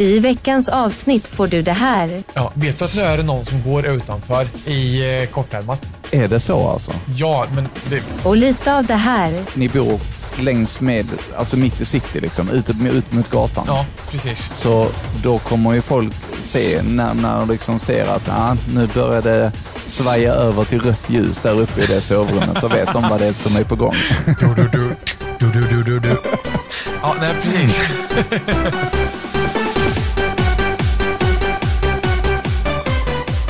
I veckans avsnitt får du det här. Ja, vet du att nu är det någon som går utanför i eh, kortärmat? Är det så alltså? Ja, men det... Och lite av det här. Ni bor längs med, alltså mitt i city liksom, ut, ut mot gatan. Ja, precis. Så då kommer ju folk se, när, när de liksom ser att ah, nu börjar det svaja över till rött ljus där uppe i det sovrummet. Då vet de vad det är som är på gång. Du, du, du. Du, du, du, du, du. Ja, nej, precis.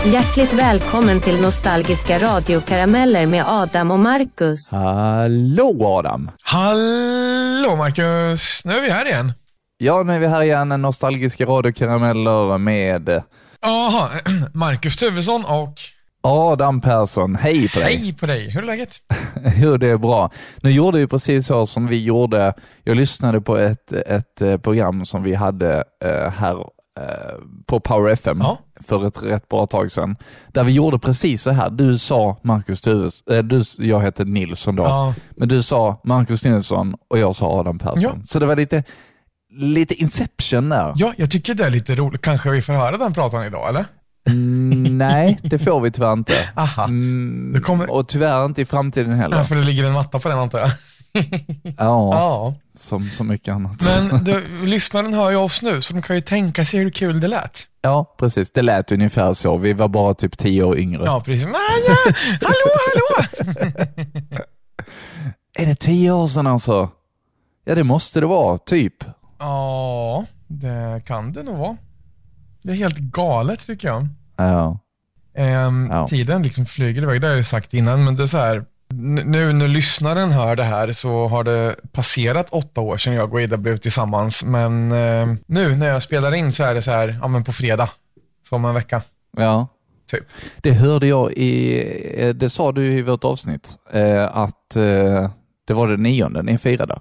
Hjärtligt välkommen till Nostalgiska radiokarameller med Adam och Marcus. Hallå Adam! Hallå Marcus! Nu är vi här igen. Ja, nu är vi här igen, nostalgiska radiokarameller med Jaha, Marcus Tuvesson och... Adam Persson. Hej på dig! Hej på dig! Hur är läget? Jo, det är bra. Nu gjorde vi precis så som vi gjorde. Jag lyssnade på ett, ett eh, program som vi hade eh, här eh, på Power FM Ja. För ett rätt bra tag sedan. Där vi gjorde precis så här. Du sa Marcus Tuves, eh, du, jag heter Nilsson då, Ja. men du sa Marcus Nilsson och jag sa Adam Persson. Ja. Så det var lite, lite inception där. Ja, jag tycker det är lite roligt. Kanske vi får höra den pratan idag, eller? Mm, nej, det får vi tyvärr inte. Aha. Mm, kommer- Och tyvärr inte i framtiden heller. Ja, för det ligger en matta på den antar jag. Ja, Ja. som så mycket annat. Men du, lyssnaren hör ju oss nu, så de kan ju tänka sig hur kul det lät. Ja, precis. Det lät ungefär så. Vi var bara typ tio år yngre. Ja, precis. Men, ja, hallå, hallå! Är det tio år sedan alltså? Ja, det måste det vara. Typ. Ja, det kan det nog vara. Det är helt galet tycker jag. Ja. Ehm, Ja. Tiden liksom flyger iväg, det har jag ju sagt innan, men det är så här. Nu när lyssnaren hör det här så har det passerat åtta år sedan jag och Ida blev tillsammans, men ehm, nu när jag spelar in så är det så här, ja men på fredag, så om en vecka. Ja. Typ. Det hörde jag i, eh, det sa du i vårt avsnitt, eh, att eh, det var det nionde ni firade.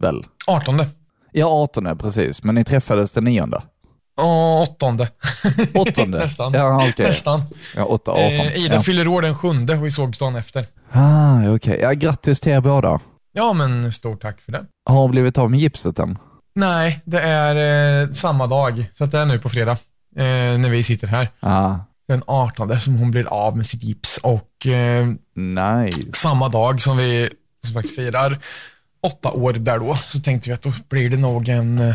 Väl? 18. Ja, artonde precis, men ni träffades den nionde. Åttonde. Åttonde? Nästan. Ja, okej. Nästan. Ja, åtta, arton. Eh, Ida ja. fyller år den sjunde och vi sågs dagen efter. Ah, okej. Ja, grattis till er båda. Ja, men stort tack för det. Har hon blivit av med gipset än? Nej, det är eh, samma dag, så det är nu på fredag, eh, när vi sitter här. Ah, Den 18 som hon blir av med sitt gips och eh, nice. samma dag som vi som sagt firar åtta år där då, så tänkte vi att då blir det nog en, eh,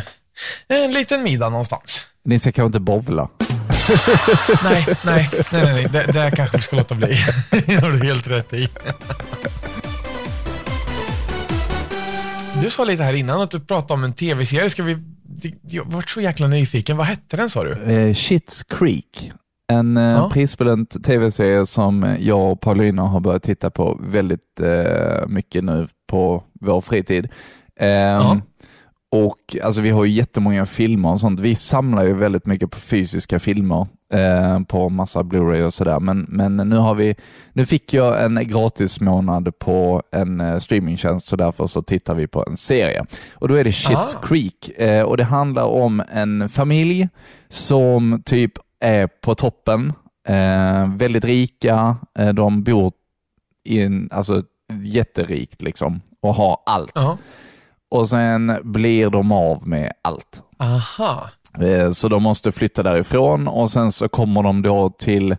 en liten middag någonstans. Ni ska kanske inte bovla? Nej, nej, nej, nej. Det, det kanske vi ska låta bli. Det har du helt rätt i. Du sa lite här innan att du pratade om en tv-serie. Ska vi... Jag vart så jäkla nyfiken. Vad hette den sa du? Eh, Shits Creek. En eh, Ja. prisbelönt tv-serie som jag och Paulina har börjat titta på väldigt eh, mycket nu på vår fritid. Ehm, Och alltså, Vi har ju jättemånga filmer och sånt. Vi samlar ju väldigt mycket på fysiska filmer eh, på massa Blu-ray och sådär. Men, men nu, har vi, nu fick jag en gratis månad på en eh, streamingtjänst så därför så tittar vi på en serie. Och Då är det Shits Ah. Creek eh, och det handlar om en familj som typ är på toppen, väldigt rika, de bor i en, alltså jätterikt liksom och har allt. Ja. Och sen blir de av med allt. Aha. Eh, Så de måste flytta därifrån och sen så kommer de då till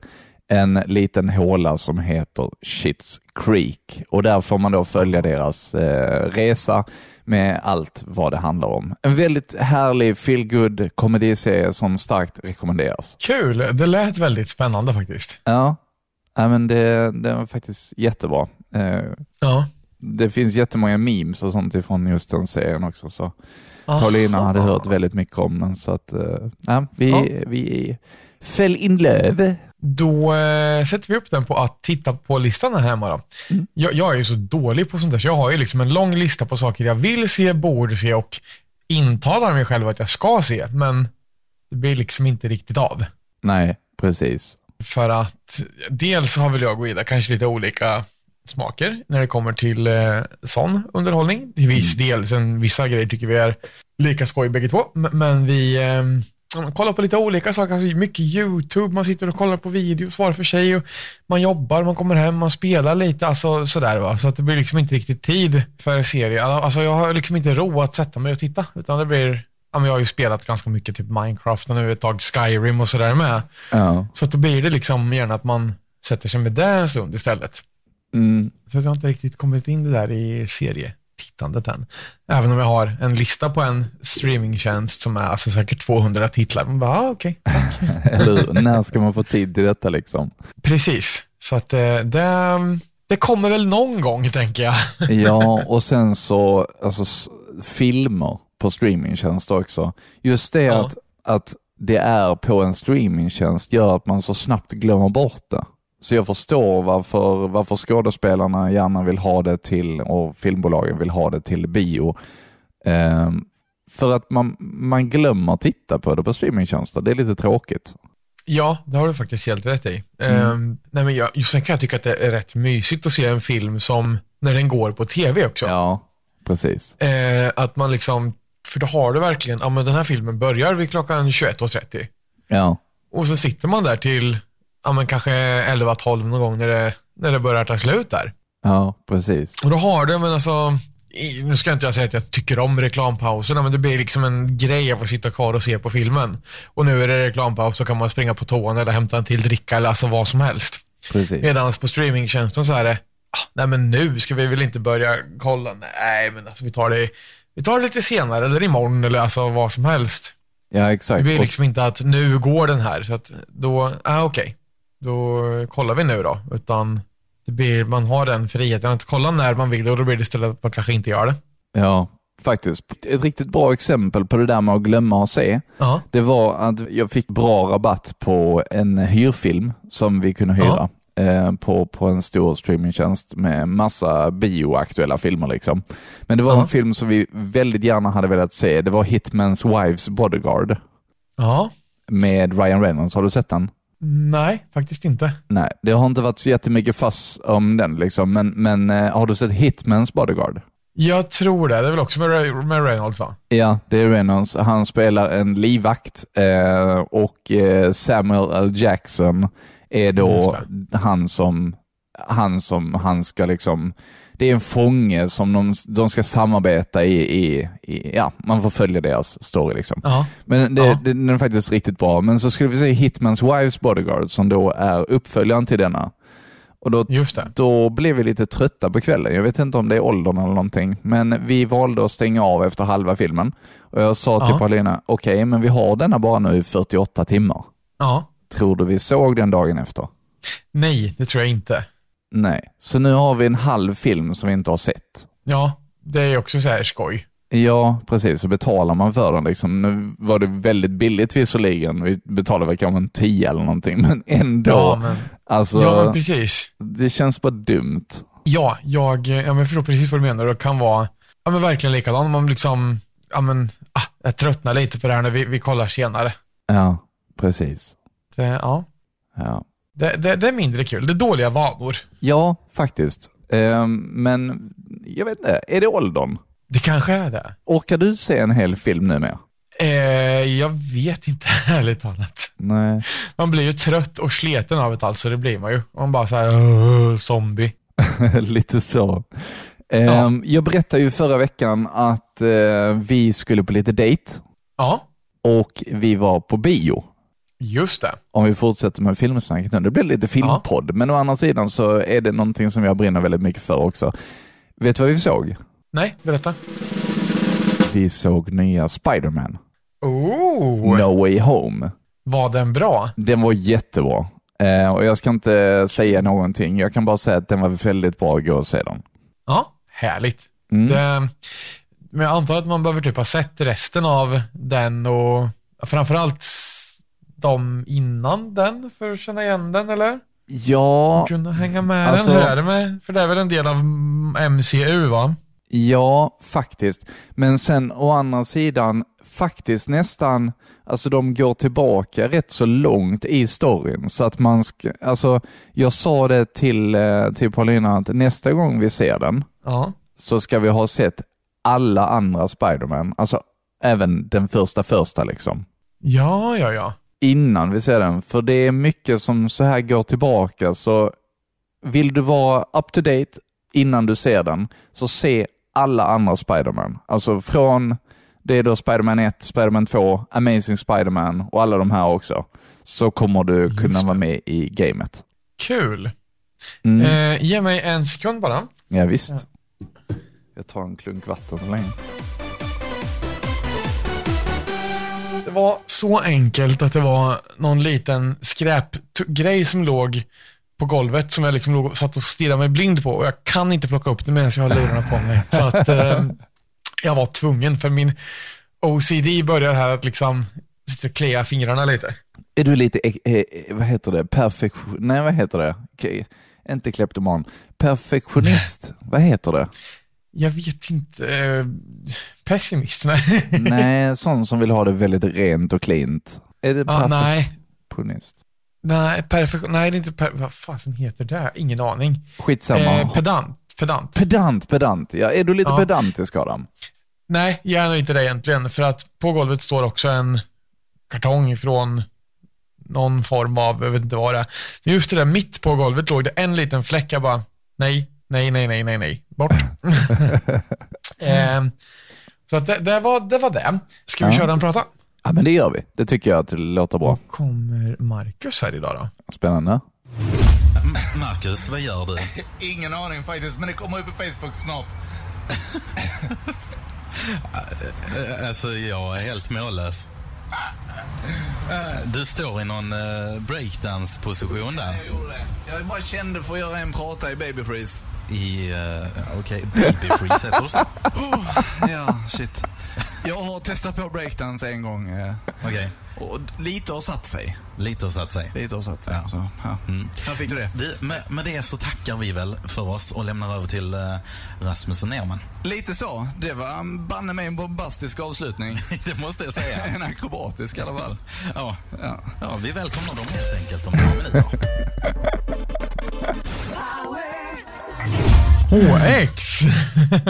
en liten håla som heter Shits Creek och där får man då följa deras eh, resa med allt vad det handlar om. En väldigt härlig feel good komediserie som starkt rekommenderas. Kul. Det lät väldigt spännande faktiskt. Ja, ja men det, det var faktiskt jättebra. Eh, Ja. Det finns jättemånga memes och sånt ifrån just den serien också. Så Paulina hade hört väldigt mycket om den, så att, ja, vi, Ja. vi föll in love. Då eh, sätter vi upp den på att titta på listan här hemma. Då. Mm. Jag, jag är ju så dålig på sånt där, så jag har ju liksom en lång lista på saker jag vill se, borde se och intalar mig själv att jag ska se, men det blir liksom inte riktigt av. Nej, precis. För att dels har väl jag och Ida kanske lite olika smaker när det kommer till eh, sån underhållning. Till viss del, sen vissa grejer tycker vi är lika skoj bägge två, men vi eh, kollar på lite olika saker, alltså mycket YouTube, man sitter och kollar på videos var för sig och man jobbar, man kommer hem, man spelar lite, alltså sådär va. Så att det blir liksom inte riktigt tid för serie. Alltså jag har liksom inte ro att sätta mig och titta, utan det blir ja, men jag har ju spelat ganska mycket typ Minecraft och nu ett tag Skyrim och sådär med. Ja. Så att då blir det liksom gärna att man sätter sig med det en stund istället. Mm. Så jag har inte riktigt kommit in det där i serietittandet än. Även om jag har en lista på en streamingtjänst som är alltså säkert 200 titlar. Man bara, ah, okej. Eller hur? När ska man få tid till detta liksom? Precis. Så att eh, det, det kommer väl någon gång, tänker jag. Ja, och sen så alltså, filmer på streamingtjänster också. Just det Ja. att, att det är på en streamingtjänst gör att man så snabbt glömmer bort det. Så jag förstår varför, varför skådespelarna gärna vill ha det till och filmbolagen vill ha det till bio. Ehm, för att man, man glömmer titta på det på streamingtjänster. Det är lite tråkigt. Ja, det har du faktiskt helt rätt i. Mm. Ehm, nej, men jag, just sen kan jag tycka att det är rätt mysigt att se en film som, när den går på tv också. Ja, precis. Eh, att man liksom, för då har du verkligen, ja men den här filmen börjar vid klockan 21.30. Ja, Och så sitter man där till, ja men kanske 11-12 någon gång när det, när det börjar ta slut där. ja precis. Och då har du, men alltså, nu ska inte jag säga att jag tycker om reklampauserna, men det blir liksom en grej att få sitta kvar och se på filmen. Och nu är det reklampaus, så kan man springa på toan eller hämta en till dricka eller alltså vad som helst. precis. Medan på streamingtjänsten så är det, ah, nej men nu ska vi väl inte börja kolla, nej men alltså vi tar det, vi tar det lite senare eller imorgon eller alltså vad som helst. Ja, Det exakt. blir Och- liksom inte att nu går den här, så att då, ah, okej, då kollar vi nu då. Utan det blir, man har den friheten att kolla när man vill och då blir det istället att man kanske inte gör det. Ja, faktiskt. Ett riktigt bra exempel på det där med att glömma att se, Ja, det var att jag fick bra rabatt på en hyrfilm som vi kunde hyra. eh, På, på en stor streamingtjänst med massa bioaktuella filmer. Liksom. Men det var Ja. en film som vi väldigt gärna hade velat se. Det var Hitman's Wives Bodyguard ja, med Ryan Reynolds. Har du sett den? Nej, faktiskt inte. Nej, det har inte varit så jättemycket fass om den. Liksom. Men, men eh, har du sett Hitman's Bodyguard? Jag tror det, det är väl också med, med Reynolds va? Ja, det är Reynolds. Han spelar en livvakt eh, och eh, Samuel L. Jackson är då han som, han som, han ska liksom, det är en fånge som de, de ska samarbeta i, i, i, ja, man får följa deras story liksom. Ja, Men det, Ja. det, den är faktiskt riktigt bra. Men så skulle vi se Hitman's Wives Bodyguard som då är uppföljaren till denna. Och då då blev vi lite trötta på kvällen. Jag vet inte om det är åldern eller någonting, men vi valde att stänga av efter halva filmen. Och jag sa till Ja. Paulina, okej, men vi har denna bara nu i 48 timmar. Ja, Tror du vi såg den dagen efter? nej, det tror jag inte. Nej. Så nu har vi en halv film som vi inte har sett. Ja, det är också så här skoj. Ja, precis. Så betalar man för den. Liksom. Nu var det väldigt billigt visserligen. Vi betalade väl kanske en 10 eller någonting, men ändå. Ja, men, alltså, ja, men precis. det känns bara dumt. Ja, jag, jag förstår precis vad du menar. Det kan vara ja, men verkligen likadant. Man liksom, ja, men, ah, jag tröttnar lite på det här när vi, vi kollar senare. Ja, precis. Det, ja, Ja. Det, det, det är mindre kul. Det är dåliga vanor. Ja, faktiskt. Ehm, men jag vet inte, är det åldern? Det kanske är det. Orkar du se en hel film nu med? Eh, jag vet inte, ärligt talat. Nej. Man blir ju trött och sleten av det alltså, det blir man ju. Man bara så här, "Åh, zombie. Lite så. Ehm, Jag berättade ju förra veckan att eh, vi skulle på lite dejt Ja, och vi var på bio. Just det. Om vi fortsätter med filmsnacket nu. Det blir lite filmpodd, men å andra sidan så är det någonting som jag brinner väldigt mycket för också. Vet du vad vi såg? Nej, berätta. Vi såg nya Spider-Man, Oh, No Way Home. var den bra? Den var jättebra. Eh, och jag ska inte säga någonting. Jag kan bara säga att den var väldigt bra att gå och se den. Ja, härligt. Mm. Det, men jag antar att man behöver typ ha sett resten av den och framförallt s- de innan den för att känna igen den eller? Ja, Kunna hänga med Alltså- den. Hur är det med, för det är väl en del av MCU va? ja, faktiskt. Men sen å andra sidan, faktiskt nästan, alltså de går tillbaka rätt så långt i storyn. Så att man ska, alltså jag sa det till, eh, till Paulina att nästa gång vi ser den Ja. så ska vi ha sett alla andra Spiderman, alltså även den första första liksom. Ja, ja, ja. Innan vi ser den. För det är mycket som så här går tillbaka. Så vill du vara up to date innan du ser den, så se alla andra Spiderman. Alltså från det är då Spiderman 1, Spiderman 2, Amazing Spiderman och alla de här också, så kommer du kunna vara med i gamet. Kul. Mm. Eh, ge mig en sekund bara. Ja, visst. Jag tar en klunk vatten så länge. Var så enkelt att det var någon liten skräpgrej som låg på golvet som jag liksom låg satt och stirrade mig blind på och jag kan inte plocka upp det medan jag har lurarna på mig. Så att eh, jag var tvungen för min OCD börjar här att liksom sitta och klia fingrarna lite. Är du lite, eh, eh, vad heter det, perfektion, nej vad heter det? Okej, inte kleptoman. Perfektionist, vad heter det? Jag vet inte. Eh, pessimist? Nej. nej, sån som vill ha det väldigt rent och cleant. Är det ah, nej. perfektionist? Nej, perfektion. Nej, det är inte per... Vad fasen heter det? Ingen aning. Skitsamma. Eh, pedant. Pedant. pedant, pedant. Ja, är du lite Ja. pedantisk Adam? Nej, jag är nog inte det egentligen. För att på golvet står också en kartong från någon form av, jag vet inte vad det är. Just det där, mitt på golvet låg det en liten fläck. Jag bara, nej, nej, nej, nej, nej, nej, bort. eh, så att det, det, var, det var det. Ska vi Ja. köra en prata? Ja, men det gör vi. Det tycker jag att det låter bra. Då kommer Marcus här idag då. Spännande. Marcus, vad gör du? Ingen aning faktiskt, men det kommer upp på Facebook snart. Alltså, jag är helt mållös. Du står i någon eh, breakdance-position där. Jag gjorde det. Jag bara kände för att göra en prata i Baby Freeze. I, uh, okej, baby freeze heter det så? Oh, ja, shit. Jag har testat på breakdance en gång. eh, Okej, Och lite har satt sig. lite har satt sig. Lite har satt sig. Ja. Så, ja. Mm. Här fick du det. Du, med, med det så tackar vi väl för oss och lämnar över till eh, Rasmus och Nerman. Lite så. Det var banne mig en bombastisk avslutning. Det måste jag säga. en akrobatisk i alla fall. Ja, Ja. ja vi välkomnar dem helt enkelt om några minuter. HX!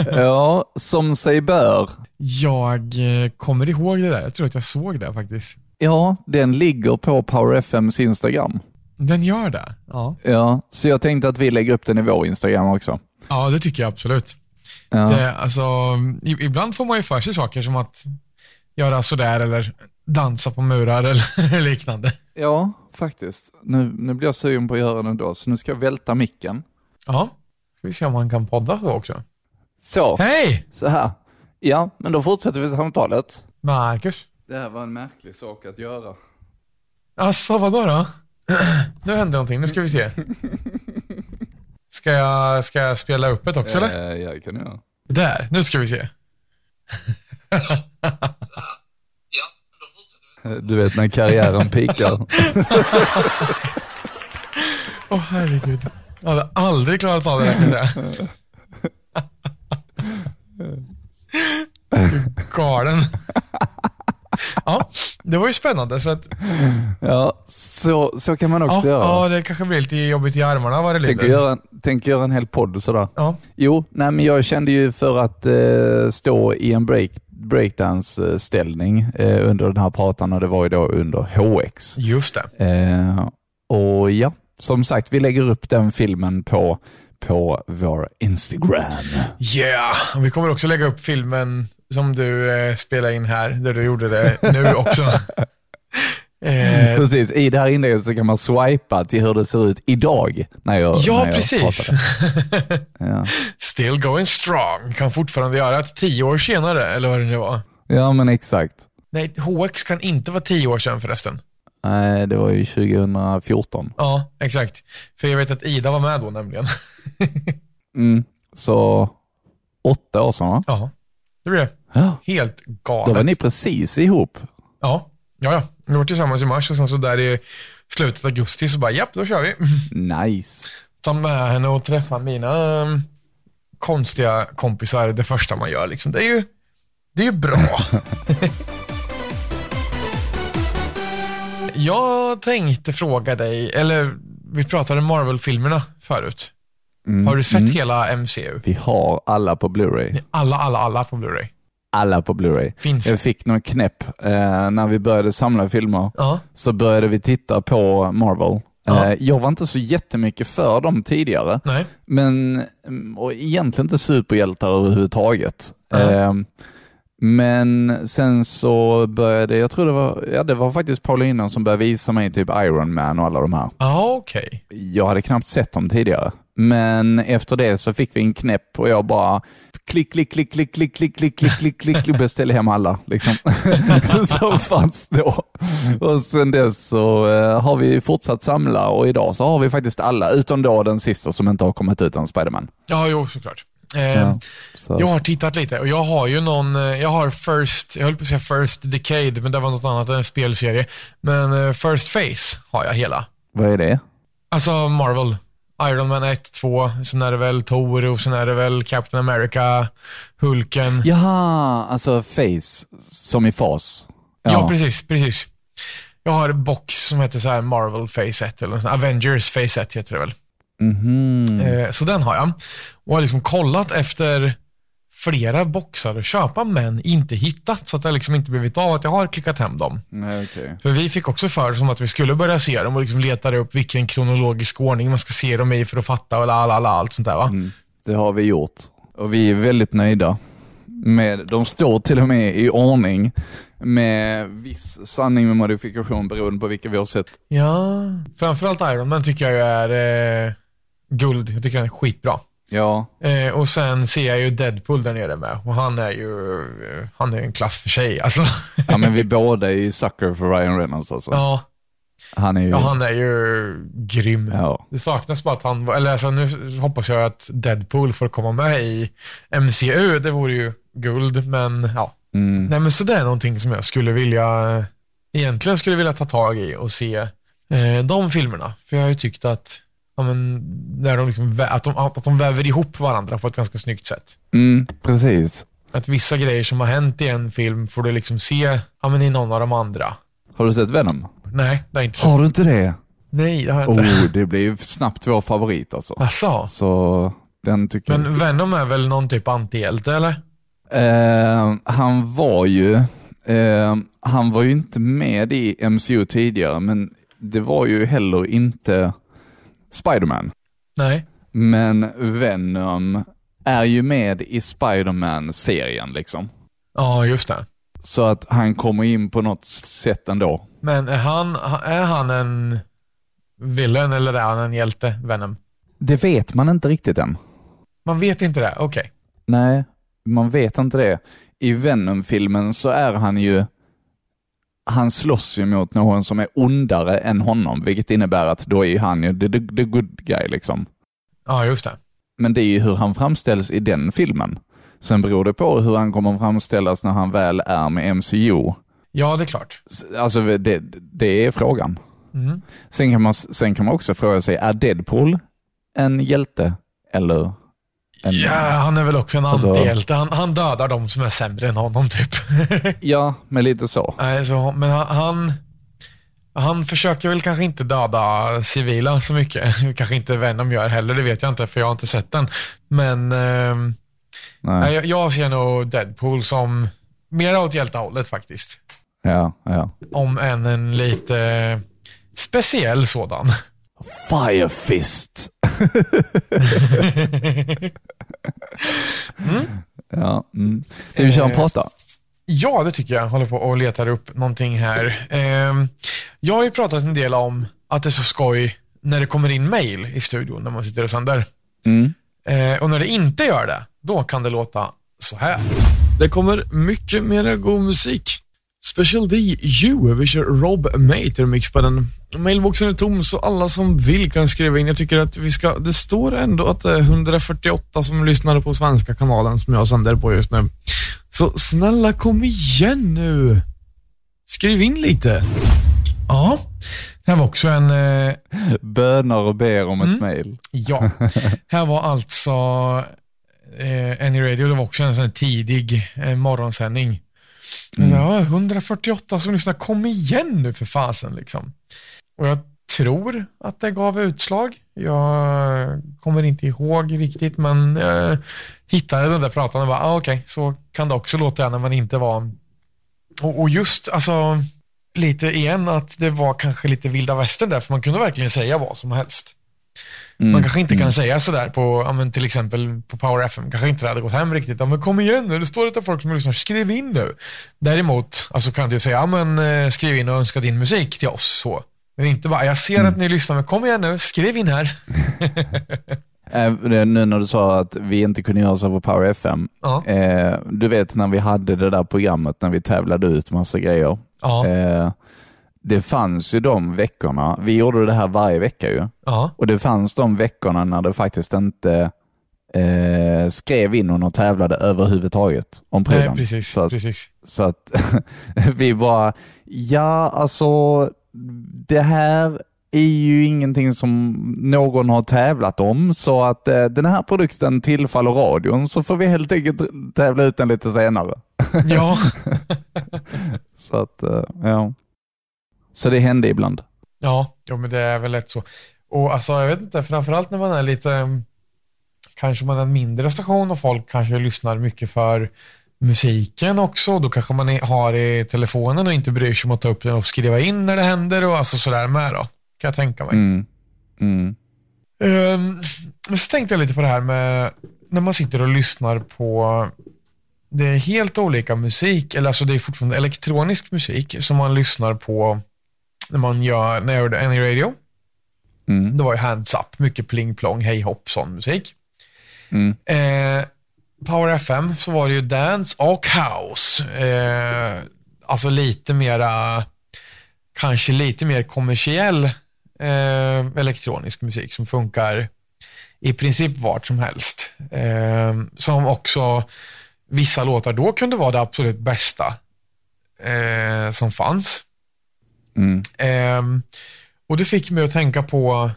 Ja, som sig bör. Jag eh, kommer ihåg det där. Jag tror att jag såg det faktiskt. Ja, den ligger på Power FMs Instagram. Den gör det? Ja. Ja, så jag tänkte att vi lägger upp den i vår Instagram också. Ja, det tycker jag absolut. Ja. Det, alltså, ibland får man ju för sig saker som att göra sådär eller dansa på murar eller liknande. Ja, faktiskt. Nu, nu blir jag sugen på att göra det då, så nu ska jag välta micken. Ja, ska vi se om man kan podda så också. Så, Hej! så här. Ja, men då fortsätter vi samtalet. Marcus. Det här var en märklig sak att göra. Alltså, vadå då? Nu händer någonting, nu ska vi se. Ska jag, ska jag spela upp ett också eller? Eh, ja, det kan jag göra. Där, nu ska vi se. Du vet när karriären pikar. Åh herregud. Jag hade aldrig klarat av det där. Du Galen. Ja, det var ju spännande. Så att, Ja, så, så kan man också ja, göra. ja, det kanske blir lite jobbigt i armarna vad det Tänker lider. göra, en- tänker göra en hel podd sådär. Ja, Jo, nej men jag kände ju för att eh, stå i en break, breakdance-ställning eh, under den här pratan och det var ju då under HX. just det. Eh, och ja, som sagt, vi lägger upp den filmen på, på vår Instagram. Yeah! Och vi kommer också lägga upp filmen som du eh, spelade in här, där du gjorde det nu också. eh, Precis, i det här inlägget så kan man swipa till hur det ser ut idag. När jag, ja, när jag precis. Ja. Still going strong. Kan fortfarande göra ett tio år senare, eller vad det nu var. ja, men exakt. Nej, HX kan inte vara tio år sedan förresten. Nej, det var ju 2014. Ja, exakt. För jag vet att Ida var med då nämligen. Mm. Så åtta år sedan va? Ja, det det. Ja. Helt Då var galet. ni precis ihop. Ja, ja, ja. Vi var tillsammans i mars och sen så där i slutet av augusti så bara, japp, då kör vi. Nice. Ta med henne och träffa mina um, konstiga kompisar det första man gör. Liksom. Det är ju, det är ju bra. Jag tänkte fråga dig, eller vi pratade Marvel-filmerna förut. Mm, Har du sett mm. hela MCU? Vi har alla på Blu-ray. Alla, alla, alla på Blu-ray. Alla på Blu-ray. Finns Jag fick någon knäpp eh, när vi började samla filmer. Ja, Så började vi titta på Marvel. Ja. Eh, jag var inte så jättemycket för dem tidigare, nej. men mm, och egentligen inte superhjältar överhuvudtaget. Ja. Eh, Men sen så började, jag tror det var, ja det var faktiskt Paulina som började visa mig typ Iron Man och alla de här. Ja, okej. Jag hade knappt sett dem tidigare. Men efter det så fick vi en knäpp och jag bara klick, klick, klick, klick, klick, klick, klick, klick, klick, klick, klick, beställde hem alla liksom. som fanns då. Och sen dess så eh, har vi fortsatt samla och idag så har vi faktiskt alla, utom då den sista som inte har kommit ut än, Spiderman. Ja, jo, såklart. Eh, Ja, så. Jag har tittat lite och jag har ju någon, eh, jag har First, jag höll på att säga First Decade, men det var något annat än en spelserie. Men eh, First Face har jag hela. Vad är det? Alltså Marvel. Iron Man 1, 2, sen är det väl Thor och sen är det väl Captain America, Hulken. Ja, Jaha, alltså face, som i fas. precis, precis. Jag har en box som heter så här Marvel Face 1, eller sån, Avengers Face 1 heter det väl. Mhm. Eh, så den har jag. Och har liksom kollat efter flera boxar att köpa, men inte hittat. Så att det liksom inte blivit av att jag har klickat hem dem. Nej, okej. För vi fick också för som att vi skulle börja se dem och liksom letade upp vilken kronologisk ordning man ska se dem i för att fatta och la, la, la, allt sånt där va. Mm, det har vi gjort. Och vi är väldigt nöjda. Med, de står till och med i ordning med viss sanning med modifikation beroende på vilka vi har sett. Ja, framförallt Iron Man tycker jag är eh, guld. Jag tycker den är skitbra. Ja, Eh, och sen ser jag ju Deadpool där nere med och han är ju eh, han är en klass för sig. Alltså, ja men vi båda är ju sucker för Ryan Reynolds alltså. ja, Han är ju... ja, han är ju grym. ja. Det saknas bara att han, eller alltså nu hoppas jag att Deadpool får komma med i MCU. Det vore ju guld, men ja. Mm. Nej men så det är någonting som jag skulle vilja, egentligen skulle vilja ta tag i och se eh, de filmerna. För jag har ju tyckt att, ja, men, när de liksom, att, de, att de väver ihop varandra på ett ganska snyggt sätt. Mm, precis. Att vissa grejer som har hänt i en film får du liksom se ja, men i någon av de andra. Har du sett Venom? Nej, det har jag inte sett. Har du inte det? Nej, det har jag inte. Oh, det blir ju snabbt vår favorit alltså. Asså? Så den tycker jag. Men Venom är väl någon typ antihjälte eller? Eh, han var ju, eh, han var ju inte med i MCU tidigare, men det var ju heller inte Spiderman. Nej. Men Venom är ju med i Spiderman-serien liksom. Ja, just det. Så att han kommer in på något sätt ändå. Men är han, är han en villain eller är han en hjälte, Venom? Det vet man inte riktigt än. Man vet inte det, okej. Nej, man vet inte det. I Venom-filmen så är han ju, han slåss ju mot någon som är ondare än honom, vilket innebär att då är han ju the, the, the good guy liksom. Ja, just det. Men det är ju hur han framställs i den filmen. Sen beror det på hur han kommer framställas när han väl är med MCU. Ja, det är klart. Alltså det, det är frågan. Mm. Sen kan, man, sen kan man också fråga sig, är Deadpool en hjälte eller en... Ja, han är väl också en Alltså- antihjälte. Han, han dödar de som är sämre än honom typ. Ja, men lite så. Nej, så, men han, han, han försöker väl kanske inte döda civila så mycket. kanske inte Venom gör heller, det vet jag inte för jag har inte sett den. Men Nej. nej, jag, jag ser nog Deadpool som mer åt hjältehållet faktiskt. Ja, ja. Om än en lite speciell sådan. Fire Fist. Ja, mm. Ska vi köra en Eh, prata? Ja, det tycker jag. Jag håller på och letar upp någonting här. Ehm, jag har ju pratat en del om att det är så skoj när det kommer in mail i studion när man sitter och sänder. Mm. Eh, och när det inte gör det, då kan det låta så här. Det kommer mycket mera god musik. Special D, You, vi kör Rob Mater mix på den. Mailboxen är tom så alla som vill kan skriva in. Jag tycker att vi ska, det står ändå att det är 148 som lyssnar på svenska kanalen som jag sänder på just nu. Så snälla kom igen nu. Skriv in lite. Ja, det här var också en eh, Bönar och ber om ett Mm. mail. Ja, här var alltså eh, Any Radio, det var också en sån tidig eh, morgonsändning. Sa, ja, 148 som lyssnar, kom igen nu för fasen liksom. Och jag tror att det gav utslag. Jag kommer inte ihåg riktigt, men jag hittade den där pratan och bara, ah, okej, så kan det också låta när man inte var... Och, och just, alltså, lite igen att det var kanske lite vilda västern där, för man kunde verkligen säga vad som helst. Man kanske inte kan säga sådär på, ja, men till exempel på Power FM, kanske inte det hade gått hem riktigt. Ja, men kom igen nu, det står lite folk som lyssnar, skriv in nu. Däremot alltså kan du säga, ja, men, eh, skriv in och önska din musik till oss. Så. Men inte bara, jag ser att ni lyssnar, men kom igen nu, skriv in här. Det- Nu när du sa att vi inte kunde göra så på Power FM. Ja. Eh, du vet när vi hade det där programmet när vi tävlade ut massa grejer. Ja, Eh, det fanns ju de veckorna, vi gjorde det här varje vecka ju. ja, Och det fanns de veckorna när det faktiskt inte eh, skrev in och tävlade överhuvudtaget om Nej, prylen. precis. Så att, precis. så att vi bara, ja alltså det här är ju ingenting som någon har tävlat om, så att eh, den här produkten tillfaller radion, så får vi helt enkelt tävla ut den lite senare. Ja, Så att, eh, ja. Så det hände ibland. ja, jo, men det är väl lätt så. Och alltså, jag vet inte, framförallt när man är lite, mm, kanske man är en mindre station och folk kanske lyssnar mycket för musiken också. Då kanske man har i telefonen och inte bryr sig om att ta upp den och skriva in när det händer och alltså sådär med då. Kan jag tänka mig. Mm. Mm. Men så tänkte jag lite på det här med när man sitter och lyssnar på det är helt olika musik, eller alltså det är fortfarande elektronisk musik som man lyssnar på när man gör, när jag gjorde Any Radio. Mm. Det var ju hands up, mycket pling plong, hej hopp, sån musik. Mm. Eh, Power FM så var det ju dance och house. Eh, alltså lite mera, kanske lite mer kommersiell eh, elektronisk musik som funkar i princip vart som helst. Eh, som också vissa låtar då kunde vara det absolut bästa eh, som fanns. Mm. Ehm, och det fick mig att tänka på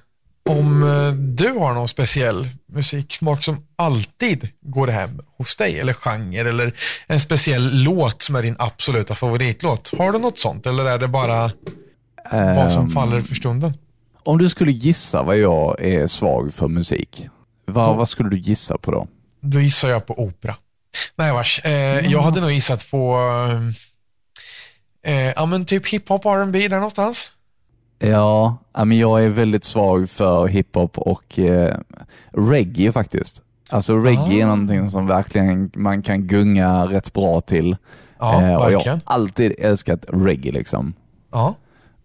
om eh, du har någon speciell musiksmak som alltid går hem hos dig, eller genre, eller en speciell låt som är din absoluta favoritlåt. Har du något sånt, eller är det bara vad som Ehm, faller för stunden? Om du skulle gissa vad jag är svag för musik, vad, Då- vad skulle du gissa på då? Då gissar jag på opera. Nej vars. Eh, Jag hade nog gissat på eh, ja, men typ hiphop, R&B där någonstans. Ja, men jag är väldigt svag för hiphop och eh, reggae faktiskt. Alltså reggae är Ah. någonting som verkligen man kan gunga rätt bra till. Ja, Eh, och jag har alltid älskat reggae liksom. Ja.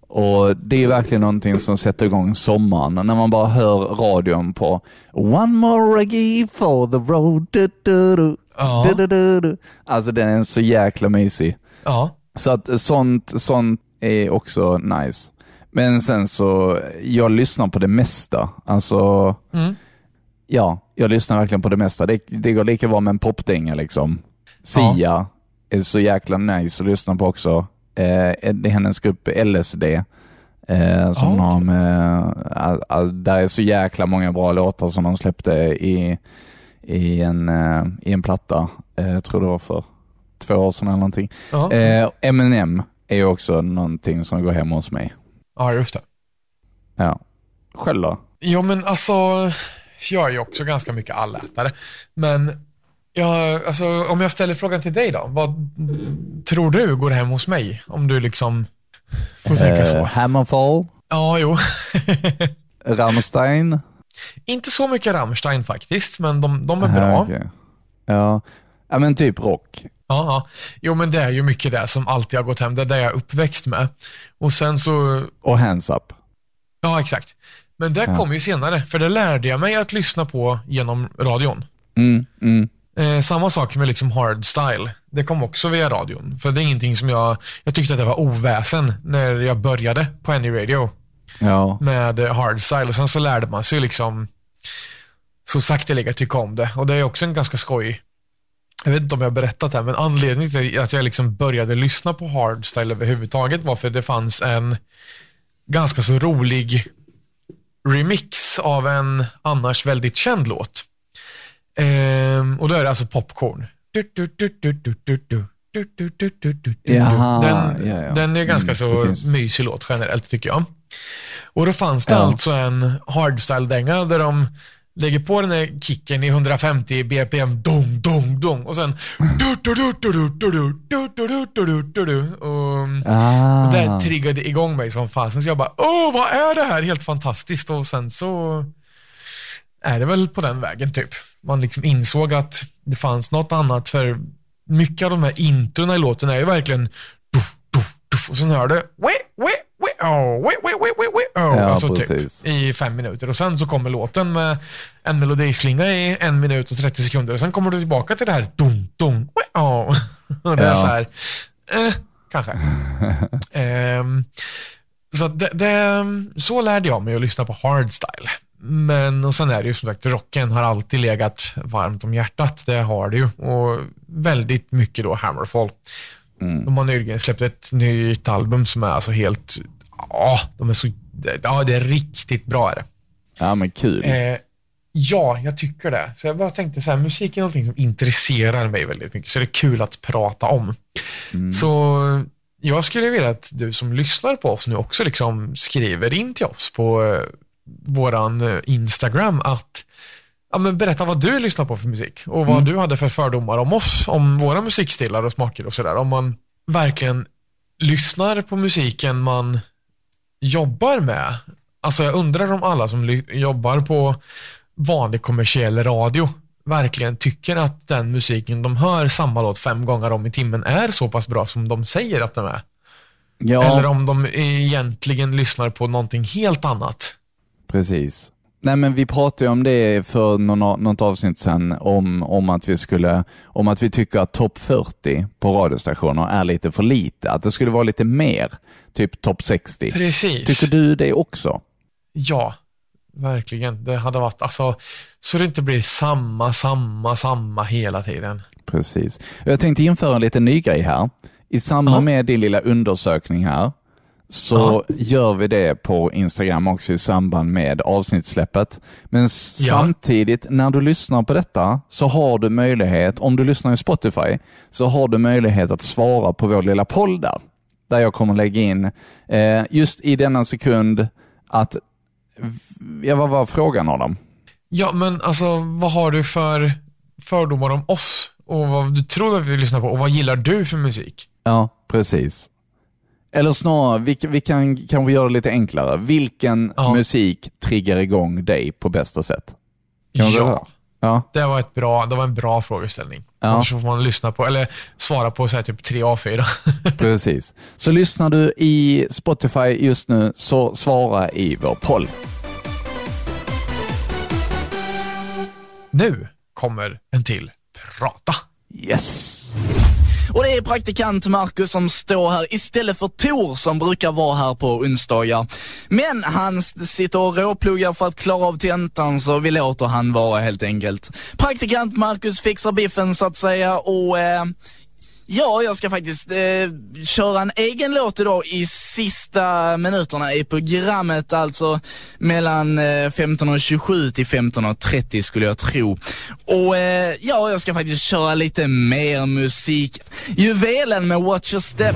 Och Det är verkligen någonting som sätter igång sommaren när man bara hör radion på One more reggae for the road. Du, du, du, Ja. du, du, du, du. Alltså den är så jäkla mysig. Ja. Så att sånt, sånt är också nice. Men sen så, jag lyssnar på det mesta. Alltså, Mm. ja, jag lyssnar verkligen på det mesta. Det, det går lika bra med en popdänga liksom. Sia är så jäkla nice att lyssna på också. Eh, det är hennes grupp LSD. Eh, som Ah, har med, all, all, där är så jäkla många bra låtar som de släppte i, i, en, eh, i en platta. Eh, tror det var för två år sedan eller någonting. Ja. Eh, Eminem är också någonting som går hem hos mig. Ja, just det. Ja. Själv då? Jo, men alltså, jag är ju också ganska mycket allätare. Men jag, alltså, om jag ställer frågan till dig då, vad tror du går hem hos mig? Om du liksom får tänka Eh, så. Hammerfall, Ja, jo. Rammstein. Inte så mycket Rammstein faktiskt, men de, de är bra. Okej. Ja. Ja, men typ rock. Ja. Jo, men det är ju mycket det som alltid har gått hem. Det är det jag är uppväxt med. Och sen så, Och hands up. ja exakt. Men det Ja. kom ju senare, för det lärde jag mig att lyssna på genom radion. Mm, mm. Eh, samma sak med liksom hardstyle. Det kom också via radion. För det är ingenting som jag, jag tyckte att det var oväsen när jag började på Any Radio Ja. med hardstyle. Och sen så lärde man sig liksom så sakteliga tycka om det. Och det är också en ganska skoj, jag vet inte om jag har berättat det här, men anledningen till att jag liksom började lyssna på hardstyle överhuvudtaget var för det fanns en ganska så rolig remix av en annars väldigt känd låt. Ehm, och då är det alltså Popcorn. Den, är ganska mm, så precis. mysig låt generellt tycker jag. Och då fanns det ja. alltså en hardstyle-dänga där de lägger på den där kicken i 150 bpm, dong, dong, dong och sen och, ah. det triggade igång mig som fasen. Så jag bara, åh, vad är det här? Helt fantastiskt. Och sen så är det väl på den vägen typ. Man liksom insåg att det fanns något annat för mycket av de här intona i låten är ju verkligen och sen hör du oh, oh, alltså typ i fem minuter och sen så kommer låten med en melodislinga i en minut och 30 sekunder och sen kommer du tillbaka till det här dum, dum, oh. Och det är så här, eh, kanske. Ehm, så det, det, så lärde jag mig att lyssna på hardstyle. Men och sen är det ju som sagt, rocken har alltid legat varmt om hjärtat. Det har det ju. Och väldigt mycket då Hammerfall. De har nyligen släppt ett nytt album som är alltså helt, ja, de är så, ja det är riktigt bra är det. Ja, men kul. Eh, ja, jag tycker det. Så jag bara tänkte så här, musik är någonting som intresserar mig väldigt mycket, så det är kul att prata om. Så jag skulle vilja att du som lyssnar på oss nu också liksom skriver in till oss på eh, våran eh, Instagram att ja, men berätta vad du lyssnar på för musik och vad du hade för fördomar om oss, om våra musikstilar och smaker och sådär. Om man verkligen lyssnar på musiken man jobbar med. Alltså jag undrar om alla som jobbar på vanlig kommersiell radio verkligen tycker att den musiken de hör samma låt fem gånger om i timmen är så pass bra som de säger att den är. Ja, Eller om de egentligen lyssnar på någonting helt annat. precis. Nej men vi pratade ju om det för någon, något avsnitt sedan om, om, att vi skulle, om att vi tycker att topp 40 på radiostationer är lite för lite. Att det skulle vara lite mer, typ topp 60. Precis. Tycker du det också? Ja, verkligen. Det hade varit, alltså, så det inte blir samma, samma, samma hela tiden. Precis. Jag tänkte införa en liten ny grej här. I samband med din lilla undersökning här så gör vi det på Instagram också i samband med avsnittssläppet. Men Ja. samtidigt, när du lyssnar på detta så har du möjlighet, om du lyssnar i Spotify, så har du möjlighet att svara på vår lilla poll där. Där jag kommer lägga in, eh, just i denna sekund, att, ja vad var frågan Adam? Ja, men alltså vad har du för fördomar om oss? Och vad du tror att vi lyssnar på? Och vad gillar du för musik? Ja, precis. Eller snarare, vi, vi kan kanske göra det lite enklare. Vilken Ja. musik triggar igång dig på bästa sätt? Kan ja, det? Ja, det var, ett bra, det var en bra frågeställning. Ja. Annars får man lyssna på, eller svara på så här typ 3 A4. precis. Så lyssnar du i Spotify just nu, så svara i vår poll. nu kommer en till prata. Yes! Och det är praktikant Marcus som står här istället för Tor som brukar vara här på onsdagar. Men han sitter och råpluggar för att klara av tentan så vi låter han vara helt enkelt. Praktikant Marcus fixar biffen så att säga och eh, Ja, jag ska faktiskt eh, köra en egen låt idag i sista minuterna i programmet, alltså mellan eh, 15.27 till 15.30 skulle jag tro. Och eh, ja, jag ska faktiskt köra lite mer musik. Juvelen med Watch Your Step.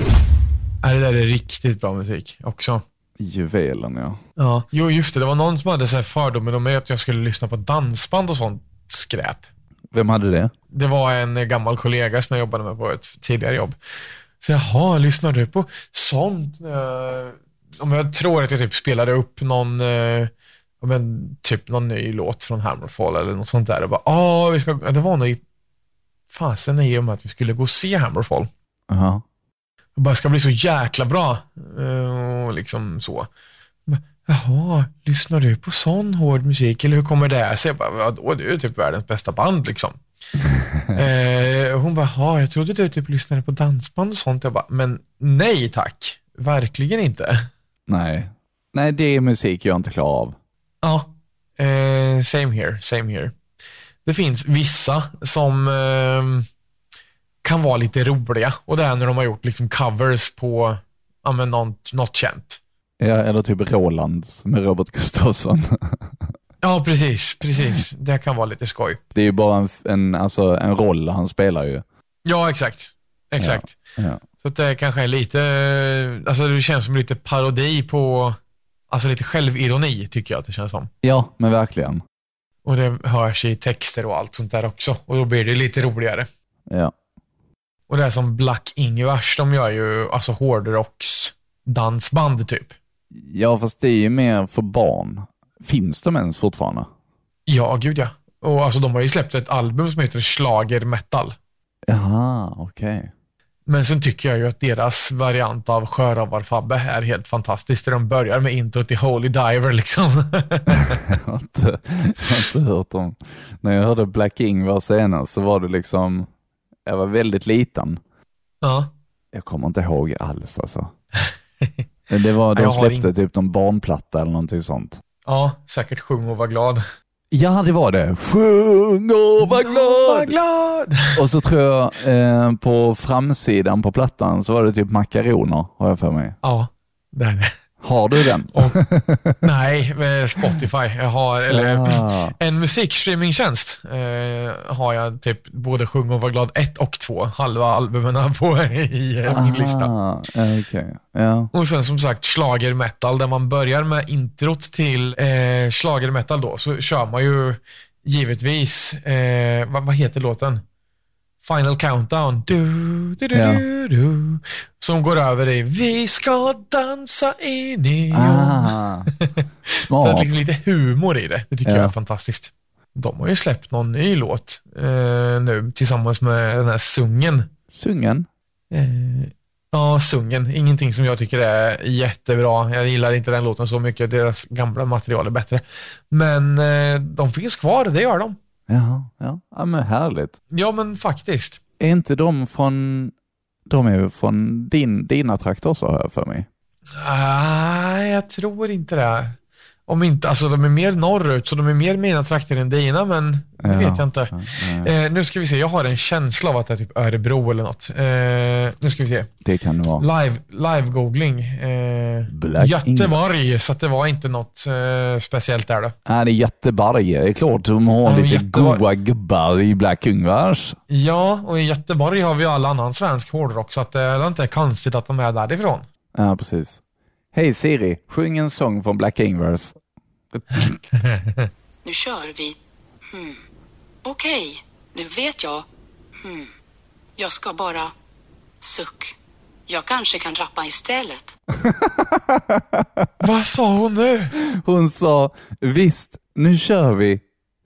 Är det där är riktigt bra musik också. Juvelen ja. Ja. Jo, just det. Det var någon som hade så här fördomar om mig att jag skulle lyssna på dansband och sånt skräp. Vem hade det? Det var en gammal kollega som jag jobbade med på ett tidigare jobb. Så jaha, lyssnar du på sånt? Eh, om jag tror att jag typ spelade upp någon, eh, men, typ någon ny låt från Hammerfall eller något sånt där. Och bara, ah, vi ska, det var nog i, fasen i och med att vi skulle gå och se Hammerfall. Jaha. Det bara ska bli så jäkla bra. Eh, Och liksom så. Jaha, lyssnar du på sån hård musik eller hur kommer det sig? Jag bara, vadå, du är typ världens bästa band liksom. eh, hon bara, ja, jag trodde du typ lyssnade på dansband och sånt. Jag bara, men nej tack, verkligen inte. Nej. Nej, det är musik jag inte klarar av. Ja, eh, same here, same here. Det finns vissa som eh, kan vara lite roliga och det är när de har gjort liksom covers på ja, men något, något känt. Ja, eller typ Rolands med Robert Gustafsson. Ja, precis, precis. Det kan vara lite skoj. Det är ju bara en, en, alltså, en roll han spelar ju. Ja, exakt. Exakt. Ja. Så att det kanske är lite, alltså det känns som lite parodi på, alltså lite självironi tycker jag att det känns som. ja, men verkligen. Och det hörs i texter och allt sånt där också. Och då blir det lite roligare. Ja. Och det är som Black Ingvars, de gör ju alltså hårdrocks dansband typ. Ja, fast det är ju mer för barn. Finns de ens fortfarande? Ja, gud ja. Och alltså de har ju släppt ett album som heter Schlager Metal. Jaha, okej. Men sen tycker jag ju att deras variant av Sjörövar-Fabbe är helt fantastisk. Där de börjar med intro till Holy Diver liksom. Jag har inte, jag har inte hört om... När jag hörde Black Ingvar senast så var det liksom... Jag var väldigt liten. ja. Jag kommer inte ihåg alls alltså. Men Det var, de släppte typ någon barnplatta eller någonting sånt. ja, säkert sjung och var glad. Ja, det var det. Sjung och var Var glad! glad! Och så tror jag eh, på framsidan på plattan så var det typ makaroner, har jag för mig. Ja, det är det. Har du den? Och, nej, eh, Spotify. Jag har, eller Ah. en musikstreamingtjänst eh, har jag typ både Sjung och var glad 1 och 2, halva albumen på i eh, min lista. Ah, okej. Ja. Och sen som sagt schlager metal där man börjar med introt till eh, schlager metal då så kör man ju givetvis, eh, vad, vad heter låten? Final Countdown. Du, du, du, Ja. du, som går över i Vi ska dansa i neon. Ah, Så att smart. liksom lite humor i det. Det tycker Ja. jag är fantastiskt. De har ju släppt någon ny låt eh, nu tillsammans med den här Sungen. Sungen? Eh, ja, Sungen. Ingenting som jag tycker är jättebra. Jag gillar inte den låten så mycket. Deras gamla material är bättre. Men eh, de finns kvar, det gör de. Jaha, ja. ja men härligt. Ja, men faktiskt. Är inte de från, de är ju från din, dina trakter så har jag för mig. Nej, jag tror inte det. Om inte, alltså de är mer norrut, så de är mer mina trakter än dina, men det Ja. vet jag inte. Ja. Eh, nu ska vi se, jag har en känsla av att det är typ Örebro eller något. Eh, nu ska vi se. Det kan det vara. Live, live-googling. Eh, Black Göteborg, så att det var inte något eh, speciellt där då. Ja, det är Göteborg. Det är klart de har lite Göteborg. goa gubbar i Black Ingvars. Ja, och i Göteborg har vi all annan svensk hårdrock, så att, eh, det är inte konstigt att de är därifrån. Ja, precis. Hej Siri, sjung en sång från Black Ingvars. Nu kör vi. Hmm. Okej, nu vet jag. Hmm. Jag ska bara... Suck. Jag kanske kan rappa istället. Vad sa hon nu? Hon sa, visst, nu kör vi.